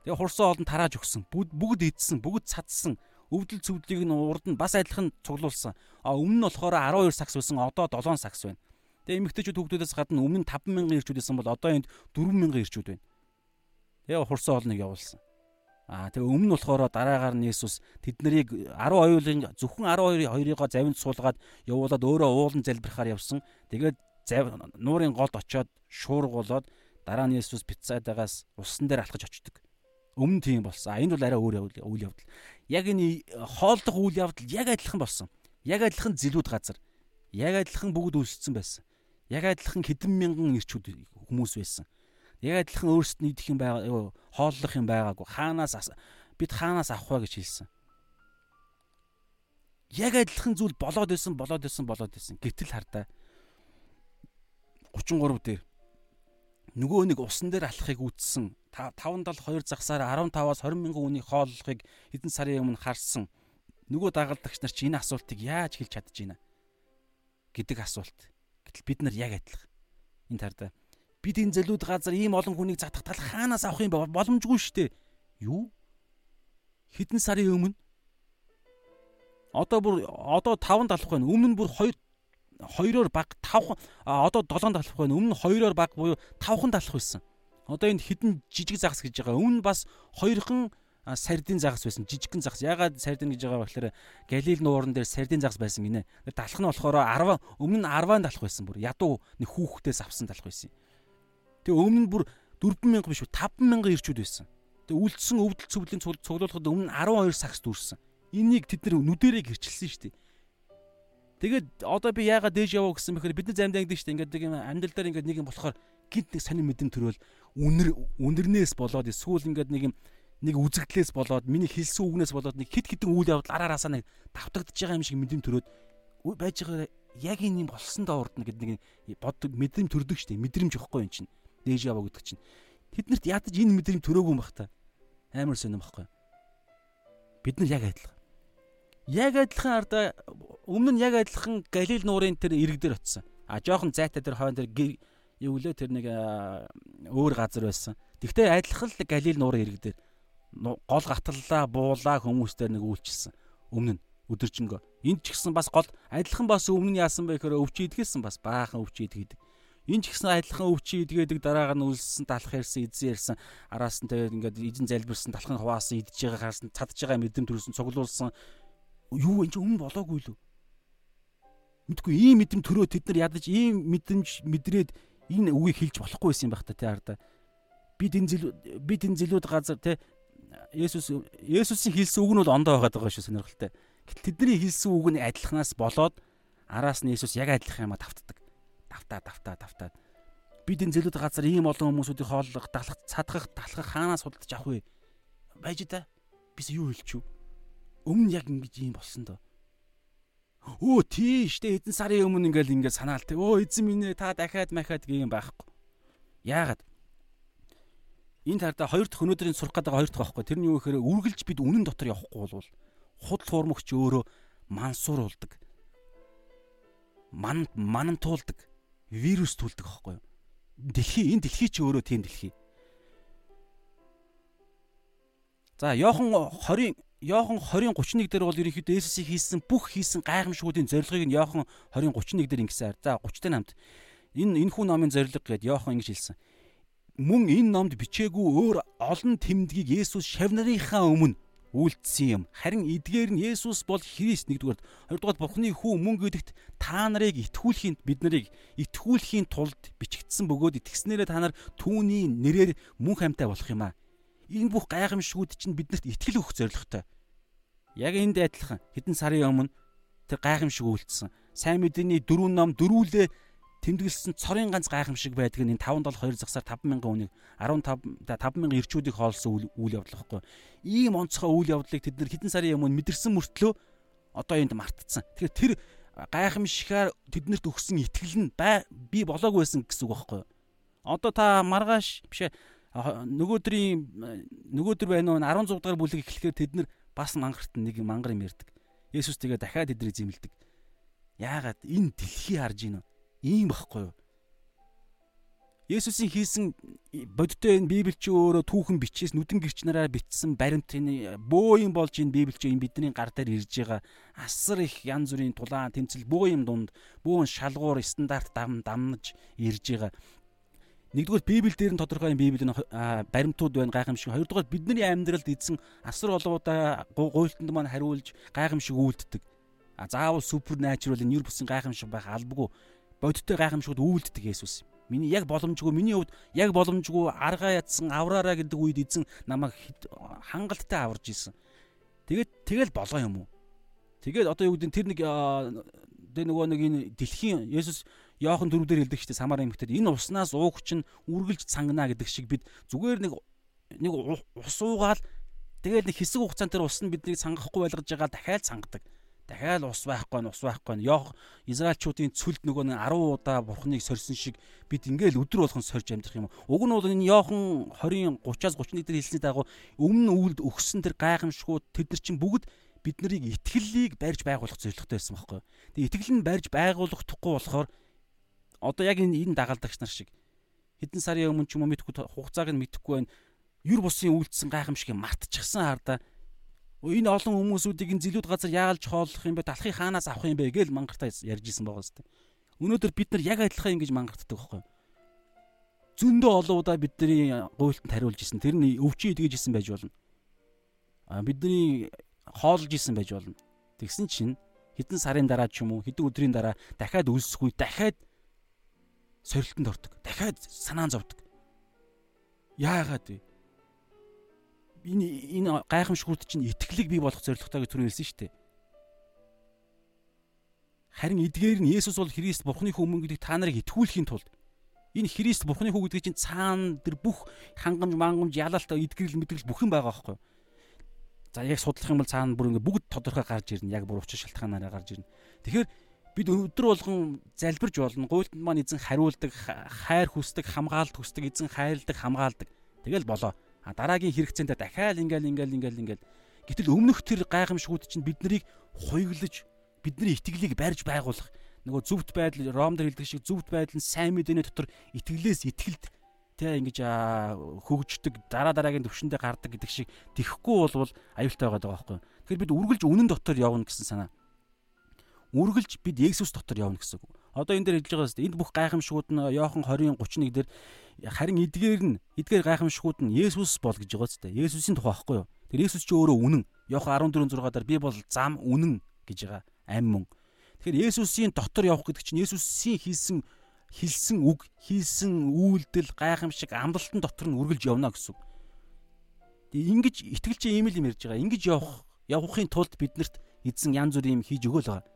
Тэгээ хурсан олонд тарааж өгсөн. Бүгд идсэн, бүгд цадсан. Өвдөл цөвдлийг нь урд нь бас адилхан цуглуулсан. А өмнө нь болохоор 12 сакс байсан. Одоо 7 сакс байна. Тэгээ эмэгтэйчүүд хүүхдүүдээс гадна өмнө нь 5000 ирчүүд байсан бол одоо энд 4000 ирчүүд байна. Тэгээ хурсан олныг явуулсан. Аа тэгээ өмнө нь болохоор дараагаар нь Иесус тэднийг 10 оюулын зөвхөн 12-2-ыг завинд суулгаад явуулаад өөрөө уулан залбирахаар явсан. Тэгээд нуурын голд очоод шуургуулад дараа нь Есүс Бицайдагаас усан дээр алхаж очдөг. Өмнө тийм болсон. А энэ бол арай өөр үйл явдал. Яг энэ хоолдох үйл явдал яг адилхан болсон. Яг адилхан зэлүүд газар. Яг адилхан бүгд үлссэн байсан. Яг адилхан хэдэн мянган ирчүүд хүмүүс байсан. Яг адилхан өөрсдөд идэх юм байгаа, хооллох юм байгаагүй. Хаанаас бид хаанаас авах вэ гэж хэлсэн. Яг адилхан зүйл болоод исэн, болоод исэн, болоод исэн. Гэтэл хардаа 33 дээр нөгөө нэг усан дээр алхахыг үтсэн 572 загсаар 15-аас 20 мянган хүний хооллохыг хэдэн сарын өмнө харсан нөгөө дагалдагч нар чи энэ асуултыг яаж хэлж чадж байна гэдэг асуулт. Гэтэл бид нар яг адилхан. Энэ тардаа бид энэ зэлүүд газар ийм олон хүнийг затах тал хаанаас авах юм бэ? Боломжгүй шүү дээ. Юу? Хэдэн сарын өмнө одоо бүр одоо 5 талах байна. Өмнө бүр 2 2-оор баг 5 одоо 7 талах байна. Өмнө 2-оор баг буюу 5хан талах байсан. Одоо энэ хідэн жижиг загас гэж байгаа. Өмнө бас 2хан сардин загас байсан. Жижигхэн загас. Ягаад сардин гэж байгаа вэ гэхээр Галил нууран дээр сардин загас байсан гинэ. Талах нь болохоор 10 өмнө нь 10-ан талах байсан бүр. Ядуу нэг хүүхдээс авсан талах байсан. Тэгээ өмнө бүр 4000 биш үү 5000 ирчүүд байсан. Тэгээ үлдсэн өвдөл цөвлийн цуглуулахад өмнө 12 сагс дүүрсэн. Энийг тэд нар нүдэрээ гэрчилсэн шүү дээ. Тэгээд одоо би яагаад дээж яваа гэсэн бэхээр бид нар замдаа ингэдэг шүү дээ. Ингээд нэг амьдрал дээр ингээд нэг юм болохоор гинт нэг сонир мэдэн төрөл үнэр үнэрнээс болоод эсвэл ингээд нэг юм нэг үзэгдлээс болоод миний хэлсэн үгнээс болоод нэг хит хитэн үйл явдал араараасаа нэг давтагдж байгаа юм шиг мэдэн төрөөд байж байгаа яг энэ юм болсон доо урд нь гэдэг нэг боддог мэдрэм төрдөг штеп мэдрэмж өгөхгүй юм чинь. Дэж яваа гэдэг чинь. Тэднэрт ядаж энэ мэдрэм төрөөгүй юм бах та? Амар сонирм баггүй бид нар яг адилхан яг адилхан арда өмнө нь яг адилхан галил нуурын тэр ирэг дээр очсон. А жоохон зайтай тэр хойно тэр юу лээ тэр нэг өөр газар байсан. Тэгвэл адилхан л Галил нуурын ирэг дээр гол гаталлаа, буулаа хүмүүстээр нэг үйлчилсэн. Өмнө нь өдөржингөө Энд ч гэсэн бас гол адилхан бас өмнө нь яасан бэ гэхээр өвчи идгээсэн бас баахан өвчи идгээд. Энд ч гэсэн адилхан өвчи идгээдэг дараагаар нь үлссэн талах ярьсан эзэн ярьсан араас нь тэгээд ингээд эзэн залбирсан талхын хуваасан идж байгаа харсан цадж байгаа мэдэм төрүүлсэн цуглуулсан юу энэ ч өмнө болоогүй лөө. Мэдгүй ийм мэдэм төрөө тэд нар ядаж ийм мэдрэмж мэдрээд энэ үгийг хэлж болохгүй байсан юм байх та тий ардаа. Бид энэ зэл бид энэ зэлүүд газар тий Есүс Есүсийн хэлсэн үг нь бол ондоо байгаад байгаа шүү сонирхолтой. Гэтэл тэдний хэлсэн үг нь адилханаас болоод араас нь Иесус яг адилхан юма давтдаг. Давтаа давтаа давтаа. Бид энэ зэлүүд газар ийм олон хүмүүсүүдийг хооллох, далах, цадгах, талхах хаанаас судалж авах вэ? Байж та. Бис юу хэлчихв? Өмнө яг ингэж ийм болсон доо. Өө тийш тэ эдэн сарын өмнө ингээл ингээд санаалт. Өө эзэн минь ээ та дахиад махаад гэх юм байхгүй. Яагаад? Энэ тардаа хоёр дахь өнөөдрийн сурах гэдэг хоёр дахь байхгүй. Тэрний юу гэхээр үргэлж бид үнэн дотор явахгүй болвол худал хуурмагч өөрөө мансууруулдаг. Ман манантуулдаг. Вирус түлдэг аахгүй юу? Дэлхий энэ дэлхий чи өөрөө тийм дэлхий. За Йохан 20 Йохан 20 31 дээр бол ерөнхийдөө Есүсийг хийсэн бүх хийсэн гайхамшгуудын зорилгыг нь Йохан 20 31 дээр ингэсэн. За 30-тай намд энэ энэ хүн номын зорилго гэдээ Йохан ингэж хэлсэн. Мөн энэ номд бичээгүй өөр олон тэмдгийг Есүс шавнарынхаа өмнө үйлдсэн юм. Харин эдгээр нь Есүс бол Христ нэгдүгээр. Хоёрдугаар Бурхны хүү мөн гэдэгт та нарыг итгүүлэхийн бид нарыг итгүүлэхийн тулд бичигдсэн бөгөөд итгэснээрээ та нар түүний нэрээр мөн хамтаа болох юм аа. Энэ бүх гайхамшгууд чинь биднэрт итгэл өгөх зорилготой. Яг энд адилхан хэдэн сарын өмнө тэр гайхамшиг үйлцсэн. Сайн мэдээний дөрвөн ном дөрүүлээ тэмдэглэсэн цорын ганц гайхамшиг байдаг нь энэ 572 загсаар 50000 хүнийг 15 50000 ирчүүдийг хоолсон үйл явдал гэхгүй. Ийм онцгой үйл явдлыг тэд нар хэдэн сарын өмнө мэдэрсэн мөртлөө одоо энд мартцсан. Тэгэхээр тэр гайхамшигаар тэднэрт өгсөн итгэл нь би болоог байсан гэсэн үг байхгүй юу? Одоо та маргааш бишээ нөгөөдрийн нөгөөдөр байна уу 16 дугаар бүлэг эхлэхээр тэд нар бас мангарт нэг мангар юм ярьдаг. Есүс тэгээ дахиад эдрийг зэмлдэг. Яагаад энэ дэлхий харж гинөө? Ийм байхгүй юу? Есүсийн хийсэн бодиттой энэ Библи чи өөрөө түүхэн бичээс нүдэн гэрч нараа бичсэн баримт энэ бөө юм болж энэ Библи чи энэ бидний гар дээр ирж байгаа асар их янз бүрийн тулаан тэмцэл бөө юм дунд бөөн шалгуур стандарт дам дамнаж ирж байгаа. Нэгдүгээр Библи дээр нь тодорхой юм Библийн баримтууд байна гайхамшиг. Хоёрдугаар бидний амьдралд эзэн асар олоодаа гуйлтанд маань хариулж гайхамшиг үйлддэг. А заавал супер натурал энэ юр бусын гайхамшиг байх албагүй бодиттой гайхамшигуд үйлддэг Есүс. Миний яг боломжгүй миний хувьд яг боломжгүй аргаа ядсан авраараа гэдэг үед эзэн намайг хангалттай аварж исэн. Тэгээд тэгэл болоо юм уу? Тэгээд одоо юу гэдэг тэр нэг тэр нөгөө нэг энэ дэлхийн Есүс Йохан дөрөвдөр хэлдэг чинь самар эмэгтэд энэ уснаас уугч нь үргэлж цангана гэдэг шиг бид зүгээр нэг нэг ус уугаал тэгээд нэг хэсэг хугацаанд тэр ус нь биднийг цангахгүй байлгаж байгаа дахиад цангадаг дахиад ус байхгүй нь ус байхгүй нь Йох Израильчуудын цөлд нөгөө нэг 10 удаа бурхныг сорьсон шиг бид ингээл өдөр болгон сорж амьдрах юм. Уг нь бол энэ Йохан 20 30-аас 31 дээр хэлсний дагуу өмнө үлд өгсөн тэр гайхамшгууд тэд нар чинь бүгд бид нарыг итгэлийг барьж байгуулах зорилготой байсан байхгүй. Тэгээ итгэл нь барьж байгуулахдаггүй болохоор одоо яг энэ энэ дагалдагч нар шиг хэдэн сарын өмнө ч юм уу мэдхгүй хугацааг нь мэдэхгүй байна. Юр бусын үйлдэлсэн гайхамшигыг мартчихсан хардаа энэ олон хүмүүсүүдийг зилүүд газар яагалж хооллох юм бэ? Талхыг хаанаас авах юм бэ гэж мангартаа ярьж исэн байгаа зү. Өнөөдөр бид нар яг адилхан ингэж мангартдаг байхгүй юу? Зөндөө олон удаа бидний гуйлтанд хариулж исэн. Тэр нь өвчин идгэж исэн байж болно. А бидний хоолж исэн байж болно. Тэгсэн чинь хэдэн сарын дараа ч юм уу хэдэн өдрийн дараа дахиад үлсэхгүй дахиад сорилтонд ортог. Дахиад санаан зовдөг. Яагаад вэ? энэ энэ гайхамшгууд чинь итгэлийг бий болгох зорилготой гэж түрүү хэлсэн шүү дээ. Харин эдгээр нь Есүс бол Христ Бурхны хүн гэдэг та нарыг итгүүлэхийн тулд энэ Христ Бурхны хүү гэдэг чинь цаана тэр бүх хангамж мангамж ялалт эдгэрэл мэдрэл бүх юм байгаа байхгүй юу? За яг судлах юм бол цаана бүр ингээ бүгд тодорхой гарч ирнэ. Яг бүр учир шалтгаанаараа гарч ирнэ. Тэгэхээр бид өдөр болгон залбирж болно. Гуйлтанд маань эзэн хариулдаг, хайр хүсдэг, хамгаалт хүсдэг, эзэн хайрладаг, хамгаалдаг. Тэгэл болоо. А дараагийн хэрэгцээндээ дахиад ингээл ингээл ингээл ингээл гэтэл өмнөх тэр гайхамшгууд чинь биднийг хуйглаж бидний итгэлийг барьж байгуулах нөгөө зөвхт байдал Ром дээр хэлдэг шиг зөвхт байдал нь сайн мэдээний дотор итгэлээс итгэлд тэ ингэж хөгждөг дараа дараагийн төвшөндөө гардаг гэдэг шиг тэхгүй болвол аюултай байгаа байхгүй. Тэгэхээр бид үргэлж үнэн дотор явна гэсэн санаа. Үргэлж бид Есүс дотор явна гэсэн үг. Одоо энэ дээр хэлж байгаа хэвээр энд бүх гайхамшгууд нь Иохан 20-ын 31 дээр харин эдгээр нь эдгээр гайхамшгууд нь Есүс бол гэж байгаа зү. Есүсийн тухай байхгүй юу? Тэр Есүс ч өөрөө үнэн. Иохан 14:6 дээр би бол зам үнэн гэж байгаа. Амь мөн. Тэгэхээр Есүсийн дотор явах гэдэг чинь Есүсийн хийсэн хэлсэн үг, хийсэн үйлдэл, гайхамшиг амлалтын дотор нь үргэлж явна гэсэн үг. Ингэж итгэл чи ийм л юм ярьж байгаа. Ингэж явах явахын тулд биднэрт эзэн янз бүрийн юм хийж өгөөл байгаа.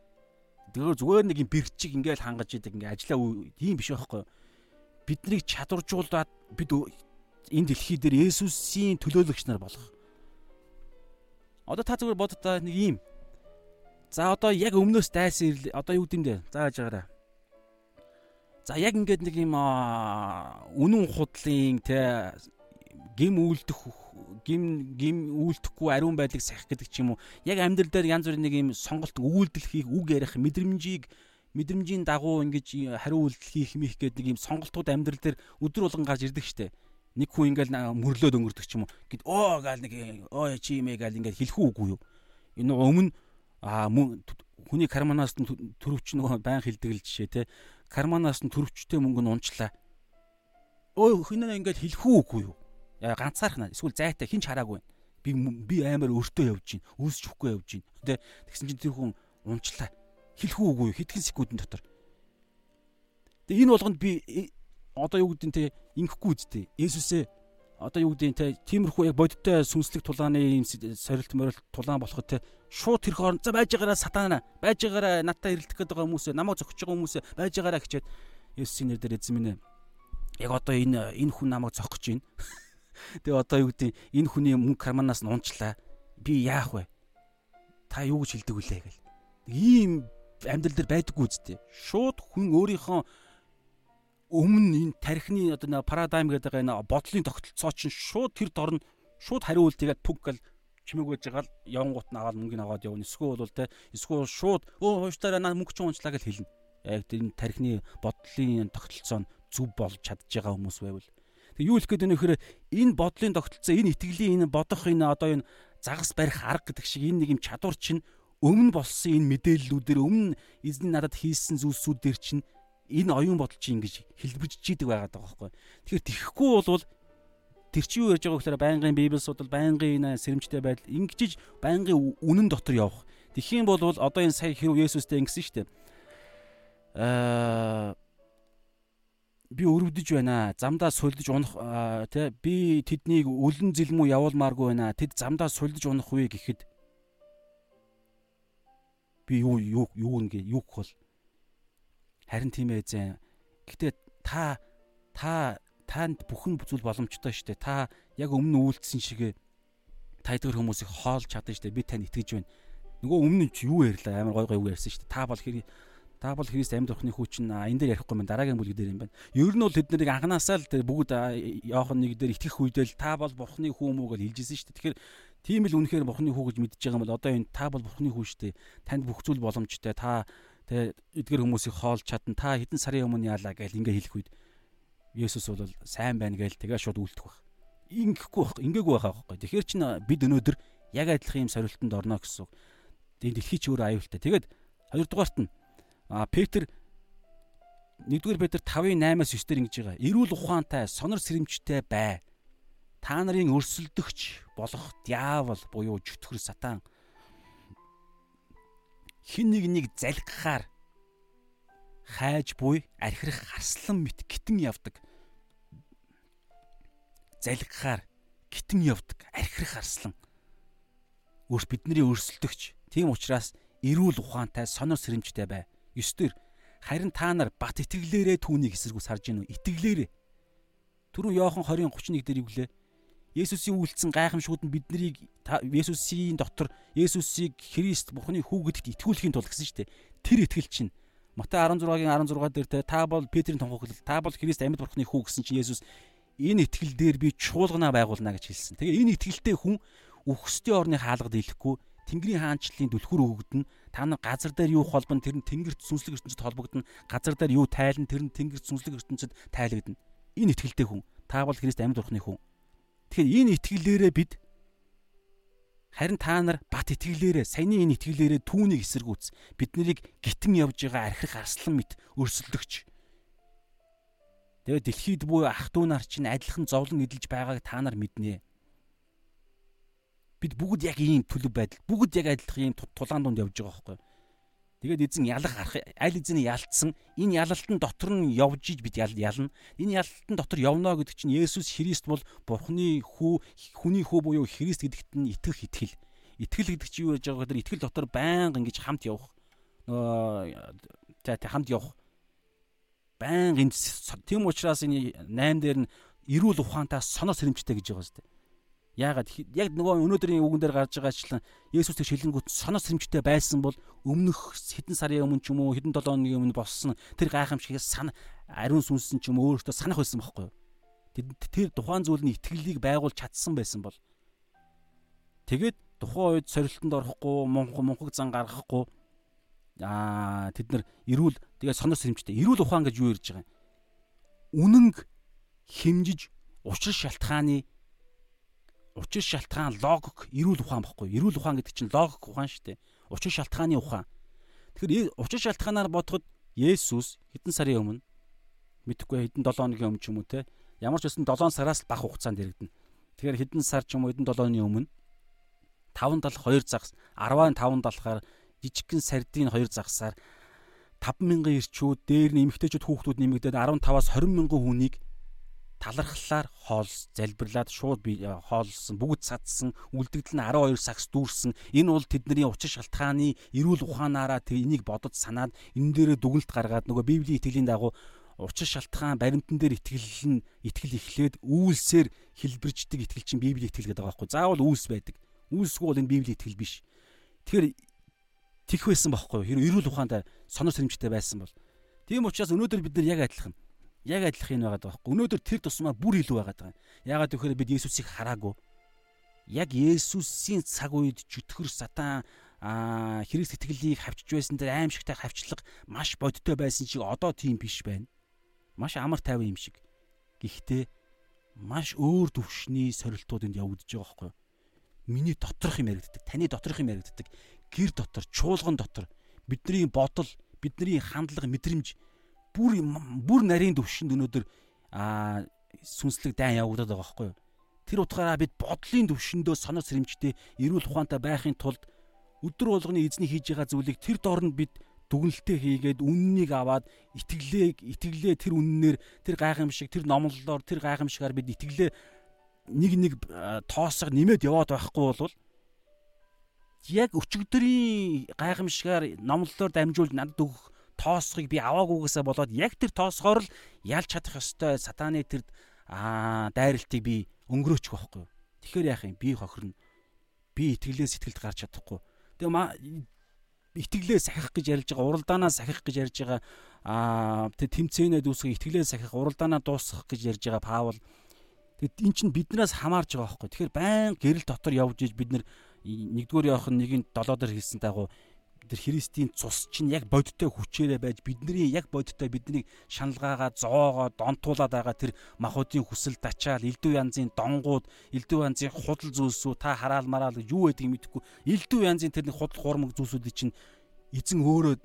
Тэгэхээр зүгээр нэг юм бэрчиг ингээл хангаж идэг ингээ ажиллаа ийм биш байхгүй. Биднийг чадваржуулаад бид энэ дэлхий дээр Есүсийн төлөөлөгч нар болох. Одоо та зүгээр боддоо нэг ийм. За одоо яг өмнөөс дайсан одоо юу гэдэм бэ? Зааж байгаарай. За яг ингээд нэг юм үнэн худлын тэ гим үйлдэх гим гим үйлдэхгүй ариун байдлыг сахих гэдэг ч юм уу. Яг амьдрал дээр янз бүрийн нэг юм сонголт үйлдэл хийх үг ярих мэдрэмжийг мэдрэмжийн дагуу ингэж хариу үйлдэл хийх мих гэдэг нэг юм сонголтууд амьдрал дээр өдөр болгон гарч ирдэг штэ. Нэг хүн ингээл мөрлөөд өнгөрдөг ч юм уу. Гэд оо гаал нэг оо чи юм ээ? гаал ингээд хэлэх үгүй юу? Энэ өмнө а хүний карманаас нь төрөвч нөгөө байн хилдэг л жишээ те. Карманаас нь төрөвчтэй мөнгө нь унчлаа. Өө хинэ ингээд хэлэх үгүй юу ганцаархна эсвэл зайтай хинч хараагүй би би амар өртөө явж гин үүсч хөхгүй явж гин. Тэ тэгсэн чинь тэр хүн унчлаа. Хэлэхгүй үгүй хэдхэн секундын дотор? Тэгээ энэ болгонд би э, одоо юу гэдэг нь те ингэхгүй үстэй Есүсээ одоо юу гэдэг нь те тиймэрхүү яг бодиттой сүнслэг тулааны юм сорилт морилт тулаан болоход те шууд тэр хооронд за байж байгаараа сатана. Байж байгаараа надтай хэрэлдэх гээд байгаа хүмүүсээ намайг зохиж байгаа хүмүүсээ байж байгаараа гэчээд Есүсийн нэр дээр эзэн минь яг одоо энэ энэ хүн намайг зохиж байна (laughs) Тэгээ одоо юу гэдэг энэ хүний мөнгө карманаас нь унчлаа. Би яах вэ? Та юу гэж хэлдэг вүлээ гэл. Ийм амьдрал дээр байдаггүй үстэй. Шууд хүн өөрийнхөө өмнө энэ тархины одоо нэг парадайм гэдэг энэ бодлын тогтолцоо чинь шууд тэр дор нь шууд хариулт тэгээд пүг гэл чимэг байж байгаа л явангуут нь аваад мөнгөний аваад явна. Эсвэл бол те эсвэл шууд өө хуйштаараа наа мөнгө ч унчлаа гэж хэлнэ. Яг тэр тархины бодлын тогтолцоо нь зүв болж чадж байгаа хүмүүс байвал юу хэлэх гээд байна вэ гэхээр энэ бодлын тогтолцоо энэ итгэлийн энэ бодох энэ одоо энэ загас барих арга гэдэг шиг энэ нэг юм чадвар чинь өмнө болсон энэ мэдээллүүдээр өмнө эзний надад хийсэн зүйлсүүдээр чинь энэ оюун бодол чинь ингэж хэлбэрж идэг байгаад байгаа байхгүй. Тэгэхээр тэхгүй болвол тэр чи юу ярьж байгаа гэхээр байнгын библи судал байнгын энэ сэрэмжтэй байдал ингэж байнгын үнэн дотор явах. Тэгхийн бол одоо энэ сая хэрв Есүстэй ингэсэн шүү дээ. Аа би өрөвдөж байна. Замдаа сулдж унах тий би тэднийг үлэн зэлмүү явуулмааргүй байна. Тэд замдаа сулдж унах үе гэхэд би юу юу юу нэ юу бол харин тийм ээ зэн. Гэтэ та та танд бүхэн зүйл боломжтой шүү дээ. Та яг өмнө үйлдэлсэн шигээ та эдгээр хүмүүсийг хоолж чадсан шүү дээ. Би тань итгэж байна. Нөгөө өмнө ч юу ярьлаа амар гой гой үг ярьсан шүү дээ. Та бол хэрэг та бол Христ амьд орхны хүч нь энэ дээр ярихгүй маань дараагийн бүлэг дээр юм байна. Ер нь бол бид нарыг анханасаа л бүгд Иохан нэг дээр итгэх үедээ л та бол Бурхны хүү мүү гэж хэлжсэн шүү дээ. Тэгэхээр тийм л үнэхээр Бурхны хүү гэж мэдж байгаа юм бол одоо энэ та бол Бурхны хүү шүү дээ. Танд бүх зүйл боломжтой. Та тэ эдгэр хүмүүсийг хоолж чадна. Та хэдэн сарын өмнө яалаа гэж ингээ хэлэх үед Есүс бол сайн байна гээл тэгээ шууд үлдэх баг. Ингэхгүй баг. Ингээгүй байгаа байхгүй. Тэгэхээр чин бид өнөөдөр яг адилхан юм сорилтонд орно гэсэн. Тэгээ дэлхий ч өөр аюултай. Тэгээд хоёрдугаарт нь А Петр 1-р Петр 5:8-аас 9-дэр ингэж байгаа. Эрүүл ухаантай, сонор сэрэмжтэй бай. Та нарын өрсөлдөгч болох диавол буюу чөтгөр сатан хин нэг нэг залгихаар хайж буй архирах харслан мэт гитэн явдаг. Залгихаар гитэн явдаг архирах харслан. Өөрс бидний өрсөлдөгч. Тийм учраас эрүүл ухаантай, сонор сэрэмжтэй бай 9 дээр харин та нар бат итгэлээрээ түүнийг эсэргүү сарж гинүү итгэлээрээ түрүү Иохан 20:31 дээр юу гэлээ Есүсийн үйлцэн гайхамшгууд нь биднийг Есүсийн дотор Есүсийг Христ Бурхны хүү гэдэгт итгүүлэхийн тулд гэсэн шүү дээ. Тэр итгэл чинь Матай 16-гийн 16 дээр те та бол Петрийн тунхаглал та бол Христ амьд Бурхны хүү гэсэн чинь Есүс энэ итгэл дээр би чуулгана байгуулна гэж хэлсэн. Тэгээ энэ итгэлтэй хүн үхсдийн орны хаалгад илэхгүй Тэнгэрийн хаанчлалын дүлхүр өгөгдөн та нар газар дээр юу холбон тэр нь тэнгэрт сүнслэг ертөнцид холбогдно газар дээр юу тайлан тэр нь тэнгэрт сүнслэг ертөнцид тайлагдана энэ итгэлтэй хүн та бол Христ амьд урхны хүн тэгэхээр энэ итгэлээрээ бид Харин та нар бат итгэлээрээ саяны энэ итгэлээрээ түүнийг эсэргүүц. Бид нарыг гитэн явж байгаа архирах арслан мэт өрсөлдөгч. Тэгээд дэлхийд буй ах トゥ нар чинь адилхан зовлон эдэлж байгааг та нар мэднэ. Бид бүгд яг ийм төлөв байдал, бүгд яг адилхан ийм тулаан дунд явж байгаа байхгүй? Тэгээд эзэн ялах арах аль эзний ялцсан энэ ялалтын дотор нь явж иж бид ялна. Энэ ялалтын дотор явна гэдэг чинь Есүс Христ бол Бурхны хүү хүний хүү буюу Христ гэдэгт нь итгэх итгэл. Итгэл гэдэг чинь юу гэж байгаа гэхээр итгэл дотор байнга ингэж хамт явах. Нөгөө за хамт явах. Байнга энэ тийм учраас энэ 8 дээр нь эрүүл ухаантай сонор сэрэмжтэй гэж байгаа зү. Яагаад яг нөгөө өнөөдрийн үгэн дээр гарч байгаачлан Есүс тэг шилэнгүүт сонос сэрэмжтэй байсан бол өмнөх хэдэн сарын өмнө ч юм уу хэдэн 7 хоногийн өмнө болсон тэр гайхамшигээс сан ариун сүнсэн ч юм өөрөөсөө санах байсан байхгүй юу? Тэр тухайн зүйл нь итгэлийг байгуул чадсан байсан бол тэгээд тухайн үед сорилтонд орохгүй мунх мунхаг зан гаргахгүй аа тэд нар эрүүл тэгээ сонос сэрэмжтэй эрүүл ухаан гэж юу ярьж байгаа юм? Үнэнг хэмжиж учир шалтгааны учир шалтгаан логик эрүүл ухаан баггүй. Эрүүл ухаан гэдэг чинь логик ухаан шүү дээ. Учир шалтгааны ухаан. Тэгэхээр учир шалтгаанаар бодоход Есүс хэдэн сарын өмнө мэдхгүй хэдэн 7 хоногийн өмнө ч юм уу те ямар ч байсан 7 сараас бага хугацаанд иргэдэнэ. Тэгэхээр хэдэн сар ч юм уу хэдэн 7 оны өмнө 5 далах 2 загас 10-ын 5 далахаар жижигхэн сардын 2 загасаар 50000 ирчүүд дээр нь эмэгтэйчүүд хүүхдүүд нэмэгдээд 15-аас 20 мянган хүнийг талархлаар хоолс залбирлаад шууд би э, хоолсон бүгд цадсан үлдэгдэл нь 12 сагс дүүрсэн. Энэ бол тэдний учир шалтгааны эрүүл ухаанаараа тэр энийг бодож санаад энэ дээрээ дүгнэлт гаргаад нөгөө библийн итгэлийн дагуу учир шалтгаан баримтан дээр итгэл нь итгэл эхлээд үйлсээр хэлбэрждэг итгэл чинь библийн итгэл гэдэг байгаа байхгүй. Заавал үйлс байдаг. Үйлсгүй бол энэ библийн итгэл биш. Тэгэхээр тэх байсан байхгүй хэрэг эрүүл ухаантай сонор сэрэмжтэй байсан бол. Тийм учраас өнөөдөр бид нар яг адилхан Яг адилхан энэ байгаа байхгүй. Өнөөдөр тэр тусмаа бүр илүү байгаа даа. Яагаад гэвэл бид Есүсийг хараагүй. Яг Есүсийн цаг үед чөтгөр сатан аа Христ итгэлийг хавчж байсан дээр аимшигтай хавчлага маш бодиттой байсан шиг одоо тийм биш байна. Маш амар тайван юм шиг. Гэхдээ маш өөр төвшний сорилтууданд явагдаж байгаа байхгүй юу? Миний доторх юм яригддаг, таны доторх юм яригддаг. Гэр дотор, чуулган дотор бидний бодол, бидний хандлага, мэдрэмж бүр бүр нарийн төвшөнд өнөөдөр аа сүнслэг дайн явагдаад байгаа байхгүй юу? Тэр утгаараа бид бодлын төвшөндөө сонор сэрэмжтэй эрүүл ухаантай байхын тулд өдөр болгоны эзний хийж байгаа зүйлийг тэр доорн бид дүгнэлтээ хийгээд үннийг аваад итгэлээ итгэлээ тэр үннээр тэр гайхамшиг тэр номлолоор тэр гайхамшигаар бид итгэлээ нэг нэг тоосго нэмээд яваад байхгүй бол яг өчигдрийн гайхамшигаар номлолоор дамжуулж надад өгөх тоосхийг би аваагүйгээсээ болоод яг тэр тоосгоор л ялж чадах ёстой сатаны тэр аа дайралтыг би өнгөрөөчих واخгүй. Тэгэхээр яах юм? Би хохирно. Би итгэлээ сэтгэлд гарч чадахгүй. Тэгээ маа итгэлээ сахих гэж ярьж байгаа, уралдаанаа сахих гэж ярьж байгаа аа тэр тэмцээнэ дүүсгэх итгэлээ сахих, уралдаанаа дуусгах гэж ярьж байгаа Паул. Тэгэд эн чинь биднээс хамаарж байгаа байхгүй. Тэгэхээр байн гэрэл дотор явж иж бид нэгдүгээр явах нь нэгний долоо дээр хэлсэн дагуу тэр Христийн цус чинь яг бодиттой хүчээрээ байж бидний яг бодиттой биднийг шаналгаагаа зоогоо донтуулаад байгаа тэр махуудын хүсэл дачаал элдв янзын донгууд элдв янзын худал зүйлсүү та хараал мараал гэж юу байдгийг мэдэхгүй элдв янзын тэрний худал хуурмаг зүйлсүүдийг чинь эзэн өөрөө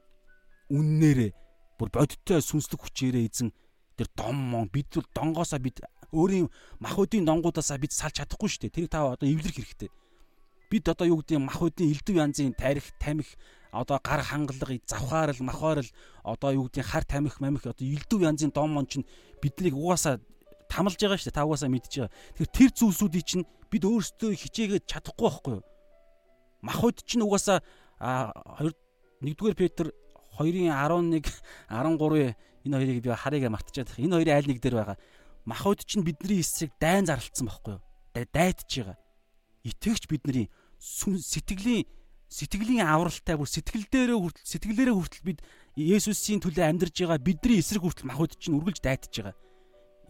үннээрээ бүр бодиттой сүнслэг хүчээрээ эзэн тэр дом мон бид бол донгоосаа бид өөрийн махуудын донгуудаасаа бид салж чадахгүй шүү дээ. Тэрийг та одоо эвлэрэх хэрэгтэй. Бид одоо юу гэдэг махуудын элдв янзын тарих, тамхи одоо гар хангалга завхаарл махаарл одоо юу гэдгийг хар тамхи мамих одоо элдв янзын дом мон чинь биднийг угаасаа тамалж байгаа шүү дээ. Та угаасаа байгаа. Тэгэхээр тэр зүйлсүүдийг чинь бид өөрсдөө хичээгээд чадахгүй байхгүй юу? Махуд чинь угаасаа а 1-р Петр 2-ын 11 13 энэ хоёрыг би харыг мартчихад. Энэ хоёрын аль нэг дээр байгаа. Махуд чинь бидний эсрэг дайн зарлцсан байхгүй юу? Дайтж байгаа. Итгэвч бидний сэтгэлийн сэтгэлийн авралтай бүр сэтгэл дээрээ хүртэл сэтгэлээрээ хүртэл бид Есүсийн төлөө амьдарж байгаа бидний эсрэг хүртэл махуд чинь үргэлж дайтаж байгаа.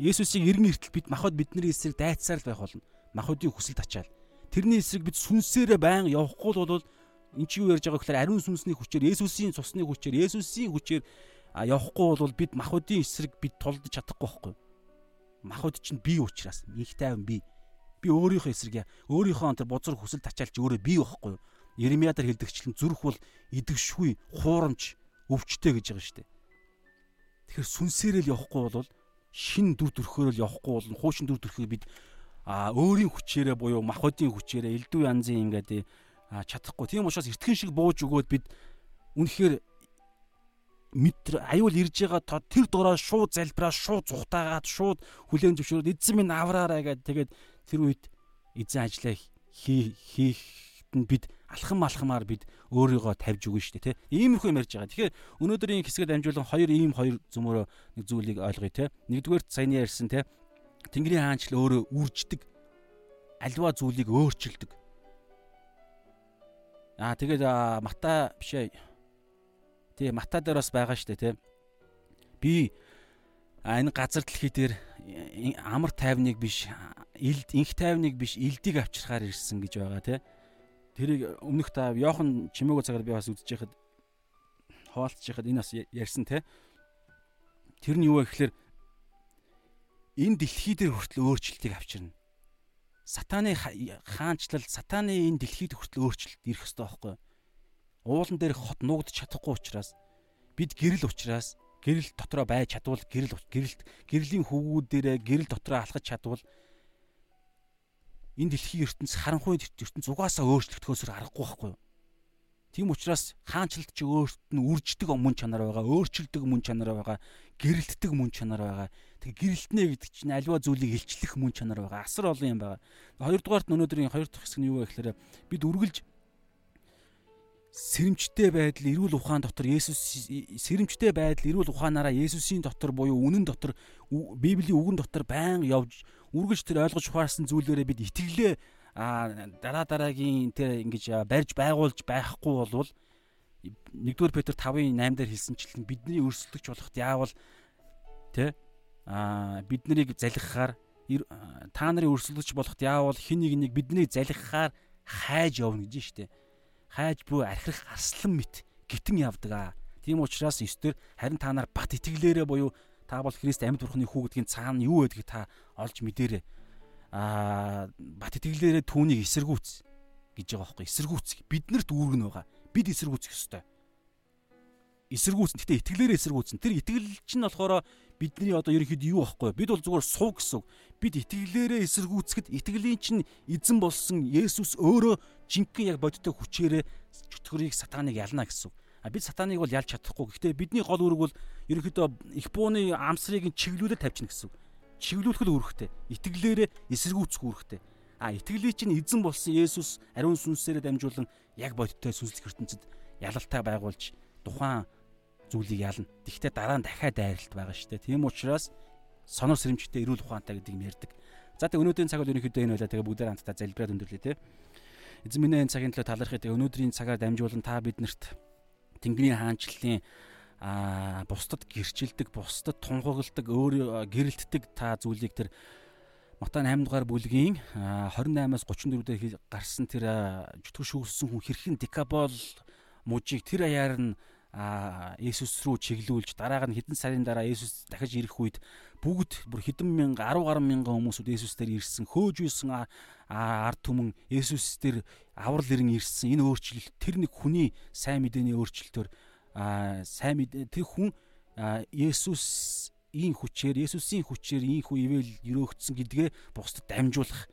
Есүсийг эргэн иртэл бид махуд бидний эсрэг дайтсаар л байх болно. Махуудын хүсэлт ачаал. Тэрний эсрэг бид сүнсээрээ байн явахгүй бол эн чи юу ярьж байгаа гэхээр ариун сүнсний хүчээр Есүсийн цусны хүчээр Есүсийн хүчээр явахгүй бол бид махуудын эсрэг бид тулдж чадахгүй байхгүй. Махуд чинь бие учраас их тайван бие. Би өөрийнхөө эсрэг өөрийнхөө онтор бузар хүсэл тачаалч өөрөө бий байхгүй юу? Иремьядаар хэлдэгчлэн зүрх бол идэгшгүй, хуурамч, өвчтэй гэж байгаа шүү дээ. Тэгэхээр сүнсээрэл явахгүй бол шин дүр төрхөөр л явахгүй бол хуучин дүр төрхөө бид а өөрийн хүчээрээ буюу махбодийн хүчээрээ элдв янзын ингээд чадахгүй. Тийм учраас эртхэн шиг бууж өгөөд бид үнэхээр метр аюул ирж байгаа тод тэр дороо шууд залбираа шууд зүхтаагаад шууд хүлэн зөвшөөрөд эзэн минь авраарай гэдэг тэгээд тэр үед эзэн ажлаа хийхэд нь бид алхам алхамаар бид өөрийгөө тавьж өгнө шүү дээ тий. Иймэрхүү юм ярьж байгаа. Тэгэхээр өнөөдрийн хэсгээд дамжуулан хоёр ийм хоёр зүмөрөө нэг зүйлийг ойлгоё тий. Нэгдүгээр саяны ярьсан тий. Тэнгэрийн хаанчл өөрөө үрждэг. Альва зүйлийг өөрчилдөг. Аа тэгээд Матай бишээ Тий, Мата дээр бас байгаа шүү дээ, тий. Би энэ газар дэлхий дээр амар тайвныг биш, илд инх тайвныг биш, илдийг авчрахаар ирсэн гэж байгаа, тий. Тэрийг өмнөх та Йохан чимээгөө цагаар би бас үзэж байхад хуваалцж байхад энэ бас ярьсан, тий. Тэр нь юу вэ гэхээр энэ дэлхий дээр хүртэл өөрчлөлтийг авчирна. Сатаны хаанчлал, сатаны энэ дэлхийд хүртэл өөрчлөлт ирэх ёстой байхгүй юу? уулан дээр хот нуугдж чадахгүй учраас бид гэрэл учраас гэрэл дотроо байж чадвал гэрэл гэрэлт гэрлийн хөвгүүдээрээ гэрэл дотроо алхаж чадвал энэ дэлхийн ертөнц харанхуй ертөнц угаасаа өөрчлөгдөхөөсөр аргагүй байхгүй юу? Тийм учраас хаанчлалт чи өөрт нь үрждэг мөн чанар байгаа, өөрчилдөг мөн чанар байгаа, гэрэлтдэг мөн чанар байгаа. Тэг гэрэлтнэ гэдэг чинь альва зүйлийг илчлэх мөн чанар байгаа. Асар олон юм байгаа. Хоёрдугаарт өнөөдрийн хоёр дахь хэсэг нь юу вэ гэхээр бид үргэлж сэрэмжтэй байдал эрүүл ухаан дотор Есүс сэрэмжтэй байдал эрүүл ухаанаараа Есүсийн дотор буюу үнэн дотор Библийн үгэн дотор байн явж үргэлж тэр ойлгож ухаарсан зүйлээрээ бид итгэлээ дараа дараагийн тэр ингэж барьж байгуулж байхгүй болвол 1-р Петр 5-ын 8 дээр хэлсэнчлэн бидний өрсөлдөгч болоход яавал тэ а бид нарыг залхихаар та нарын өрсөлдөгч болоход яавал хин нэг нэг бидний залхихаар хайж явна гэж штэ хайж буй архирах арслан мэт гитэн явдаг аа. Тийм учраас ёстор харин та нар бат итгэлээрээ буюу та бол Христ амьд бурхны хүү гэдгийн цаана юу байдгийг та олж мэдээрэй. Аа бат итгэлээрээ түүнийг эсэргүүц гэж байгаа байхгүй эсэргүүц биднэрт үүргэн байгаа. Бид эсэргүүцэх ёстой эсэргүүцэн. Гэтэ итгэлээрээ эсэргүүцэн. Тэр итгэл чинь болохоор бидний одоо ерөнхийдөө юу байхгүй бид бол зүгээр суу гэсэн. Бид итгэлээрээ эсэргүүцэхэд итгэлийн чинь эзэн болсон Есүс өөрөө жинхэнэ яг бодиттой хүчээрээ чөтгөрийг сатаныг ялна гэсэн. А бид сатаныг бол ялж чадахгүй. Гэхдээ бидний гол үүрэг бол ерөнхийдөө их бууны амсрыг чиглүүлээд тавьчихна гэсэн. Чиглүүлэх л үүрэгтэй. Итгэлээрээ эсэргүүцэх үүрэгтэй. А итгэлийн чинь эзэн болсон Есүс ариун сүнсээрээ дамжуулан яг бодиттой сүнслэг ертөнцид ялалтай байгуулж тухайн зүйлийг ялна. Тэгвэл дараа нь дахиад дайралт байгаа шүү дээ. Тийм учраас сонор сэрэмжтэй эрүүл ухаантай гэдэг юм ярьдаг. За тэг өнөөдрийн цаг бол ерөнхийдөө энэ байлаа. Тэгээ бүгдээр хамтдаа залбираад өндөрлөө те. Эзэн минь энэ цагийн төлөө талархыг тэгээ өнөөдрийн цагаар дамжуулан та биднэрт Тэнгэрийн хаанчлалын а бусдад гэрчилдэг, бусдад тунхагладаг, өөр гэрэлтдэг та зүйлийг тэр Матай 8 дугаар бүлгийн 28-аас 34 дээр гарсан тэр чөтгөр шүүгссэн хүн хэрхэн декабол мужийг тэр аяар нь а Есүс рүү чиглүүлж дараагаар нь хэдэн сарын дараа Есүс дахиж ирэх үед бүгд бүр хэдэн мянга 10 гаруй мянган хүмүүсүүд Есүс дээр ирсэн хөөж үйсэн ард түмэн Есүс дээр аврал ирэн ирсэн. Энэ өөрчлөлт тэр нэг хүний сайн мэдээний өөрчлөлтөөр сайн мэдээ тэр хүн Есүс ийм хүчээр Есүсийн хүчээр ийм хүү ивэл өрөөгдсөн гэдгээ бусдад дамжуулах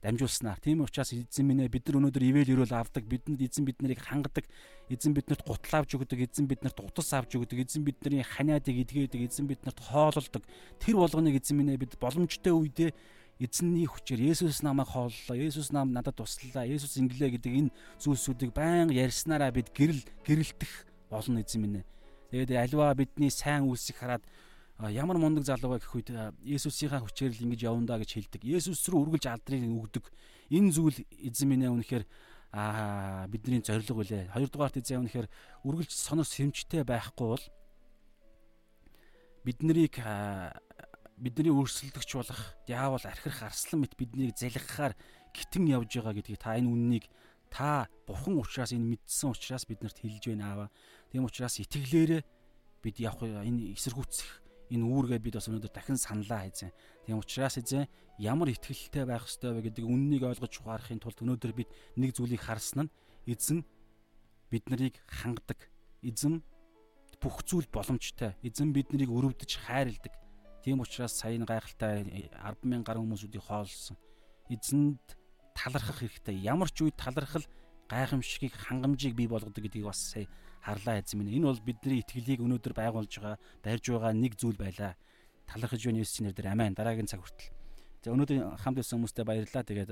дамжуулснаар. Тийм учраас эзэн минь бид нар өнөөдөр ивэл өрөөл авдаг, бидэнд эзэн бид нарыг хангадаг, эзэн биднэрт гутал авч өгдөг, эзэн биднэрт утас авч өгдөг, эзэн бидний ханиадыг эдгээдэг, эзэн биднэрт хоололдог. Тэр болгоныг эзэн минь бид боломжтой үедээ эзэнний хүчээр Есүс намайг хооллоо, Есүс нам надад туслалаа, Есүс инглээ гэдэг энэ зүйлсүүдийг байнга ярьснараа бид гэрэл гэрэлтэх болно эзэн минь. Тэгээд альва бидний сайн үйлсийг хараад ямар мундаг залуу вэ гэх үед Есүсийнхаа хүчээр л ингэж явна да гэж хэлдэг. Есүс рүү үргэлж алдрыг өгдөг. Энэ зүйл эзэн минь ээ үнэхээр аа бидний зориг үлээ. Хоёрдугаарт эзэн үнэхээр үргэлж сонор сэрэмжтэй байхгүй бол биднийг бидний өрсөлдөгч болох диавол архирах арслан мэт биднийг залгахаар гитэн явж байгаа гэдгийг та энэ үннийг та бурхан учраас энэ мэдсэн учраас биднэрт хэлж байна аава. Тийм учраас итгэлээрээ бид явах энэ эсэргүүцэх Энэ үүргээ бид бас өнөөдөр дахин саналаа эзэн. Тийм учраас эзэн ямар ихтгэлтэй байх ёстой вэ гэдэг үннийг ойлгож ухаарахын тулд өнөөдөр бид нэг зүйлийг харсан нь эзэн бид нарыг хангадаг. Эзэн бүх зүйл боломжтой. Эзэн бид нарыг өрөвдөж хайрладаг. Тийм учраас саяны гайхалтай 100000 гаруй хүмүүсүүдийг хоолсон. Эзэнд талархах хэрэгтэй. Ямар ч үед талархал гайхамшигыг хангамжийг бий болгодог гэдгийг бас сая харлаа эзэн минь. Энэ бол бидний итгэлийг өнөөдөр байгуулж байгаа, барьж байгаа нэг зүйл байлаа. Талархаж байна Есүсийн нэрээр амин. Дараагийн цаг хүртэл. За өнөөдөр хамт байсан хүмүүстээ баярлалаа. Тэгээд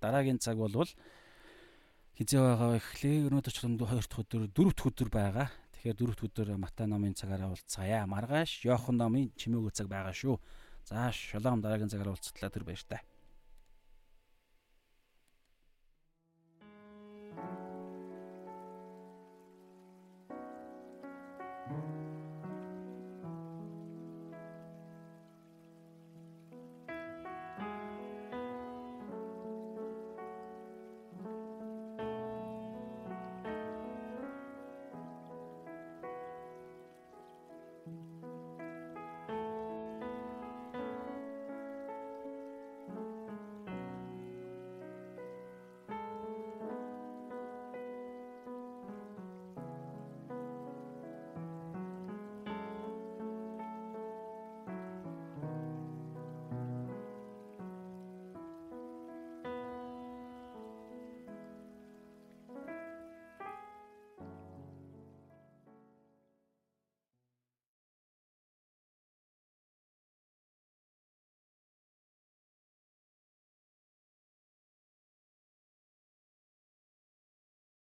дараагийн цаг бол хизээ байгаа ихлээ өнөөдөр ч хоёр дахь өдөр, дөрөв дахь өдөр байгаа. Тэгэхээр дөрөв дахь өдөр Матай номын цагаараа уулзцаая. Маргааш Йохан номын чимээгүй цаг байгаа шүү. За шалом дараагийн цагаараа уулзтлаа тэр баяр таа.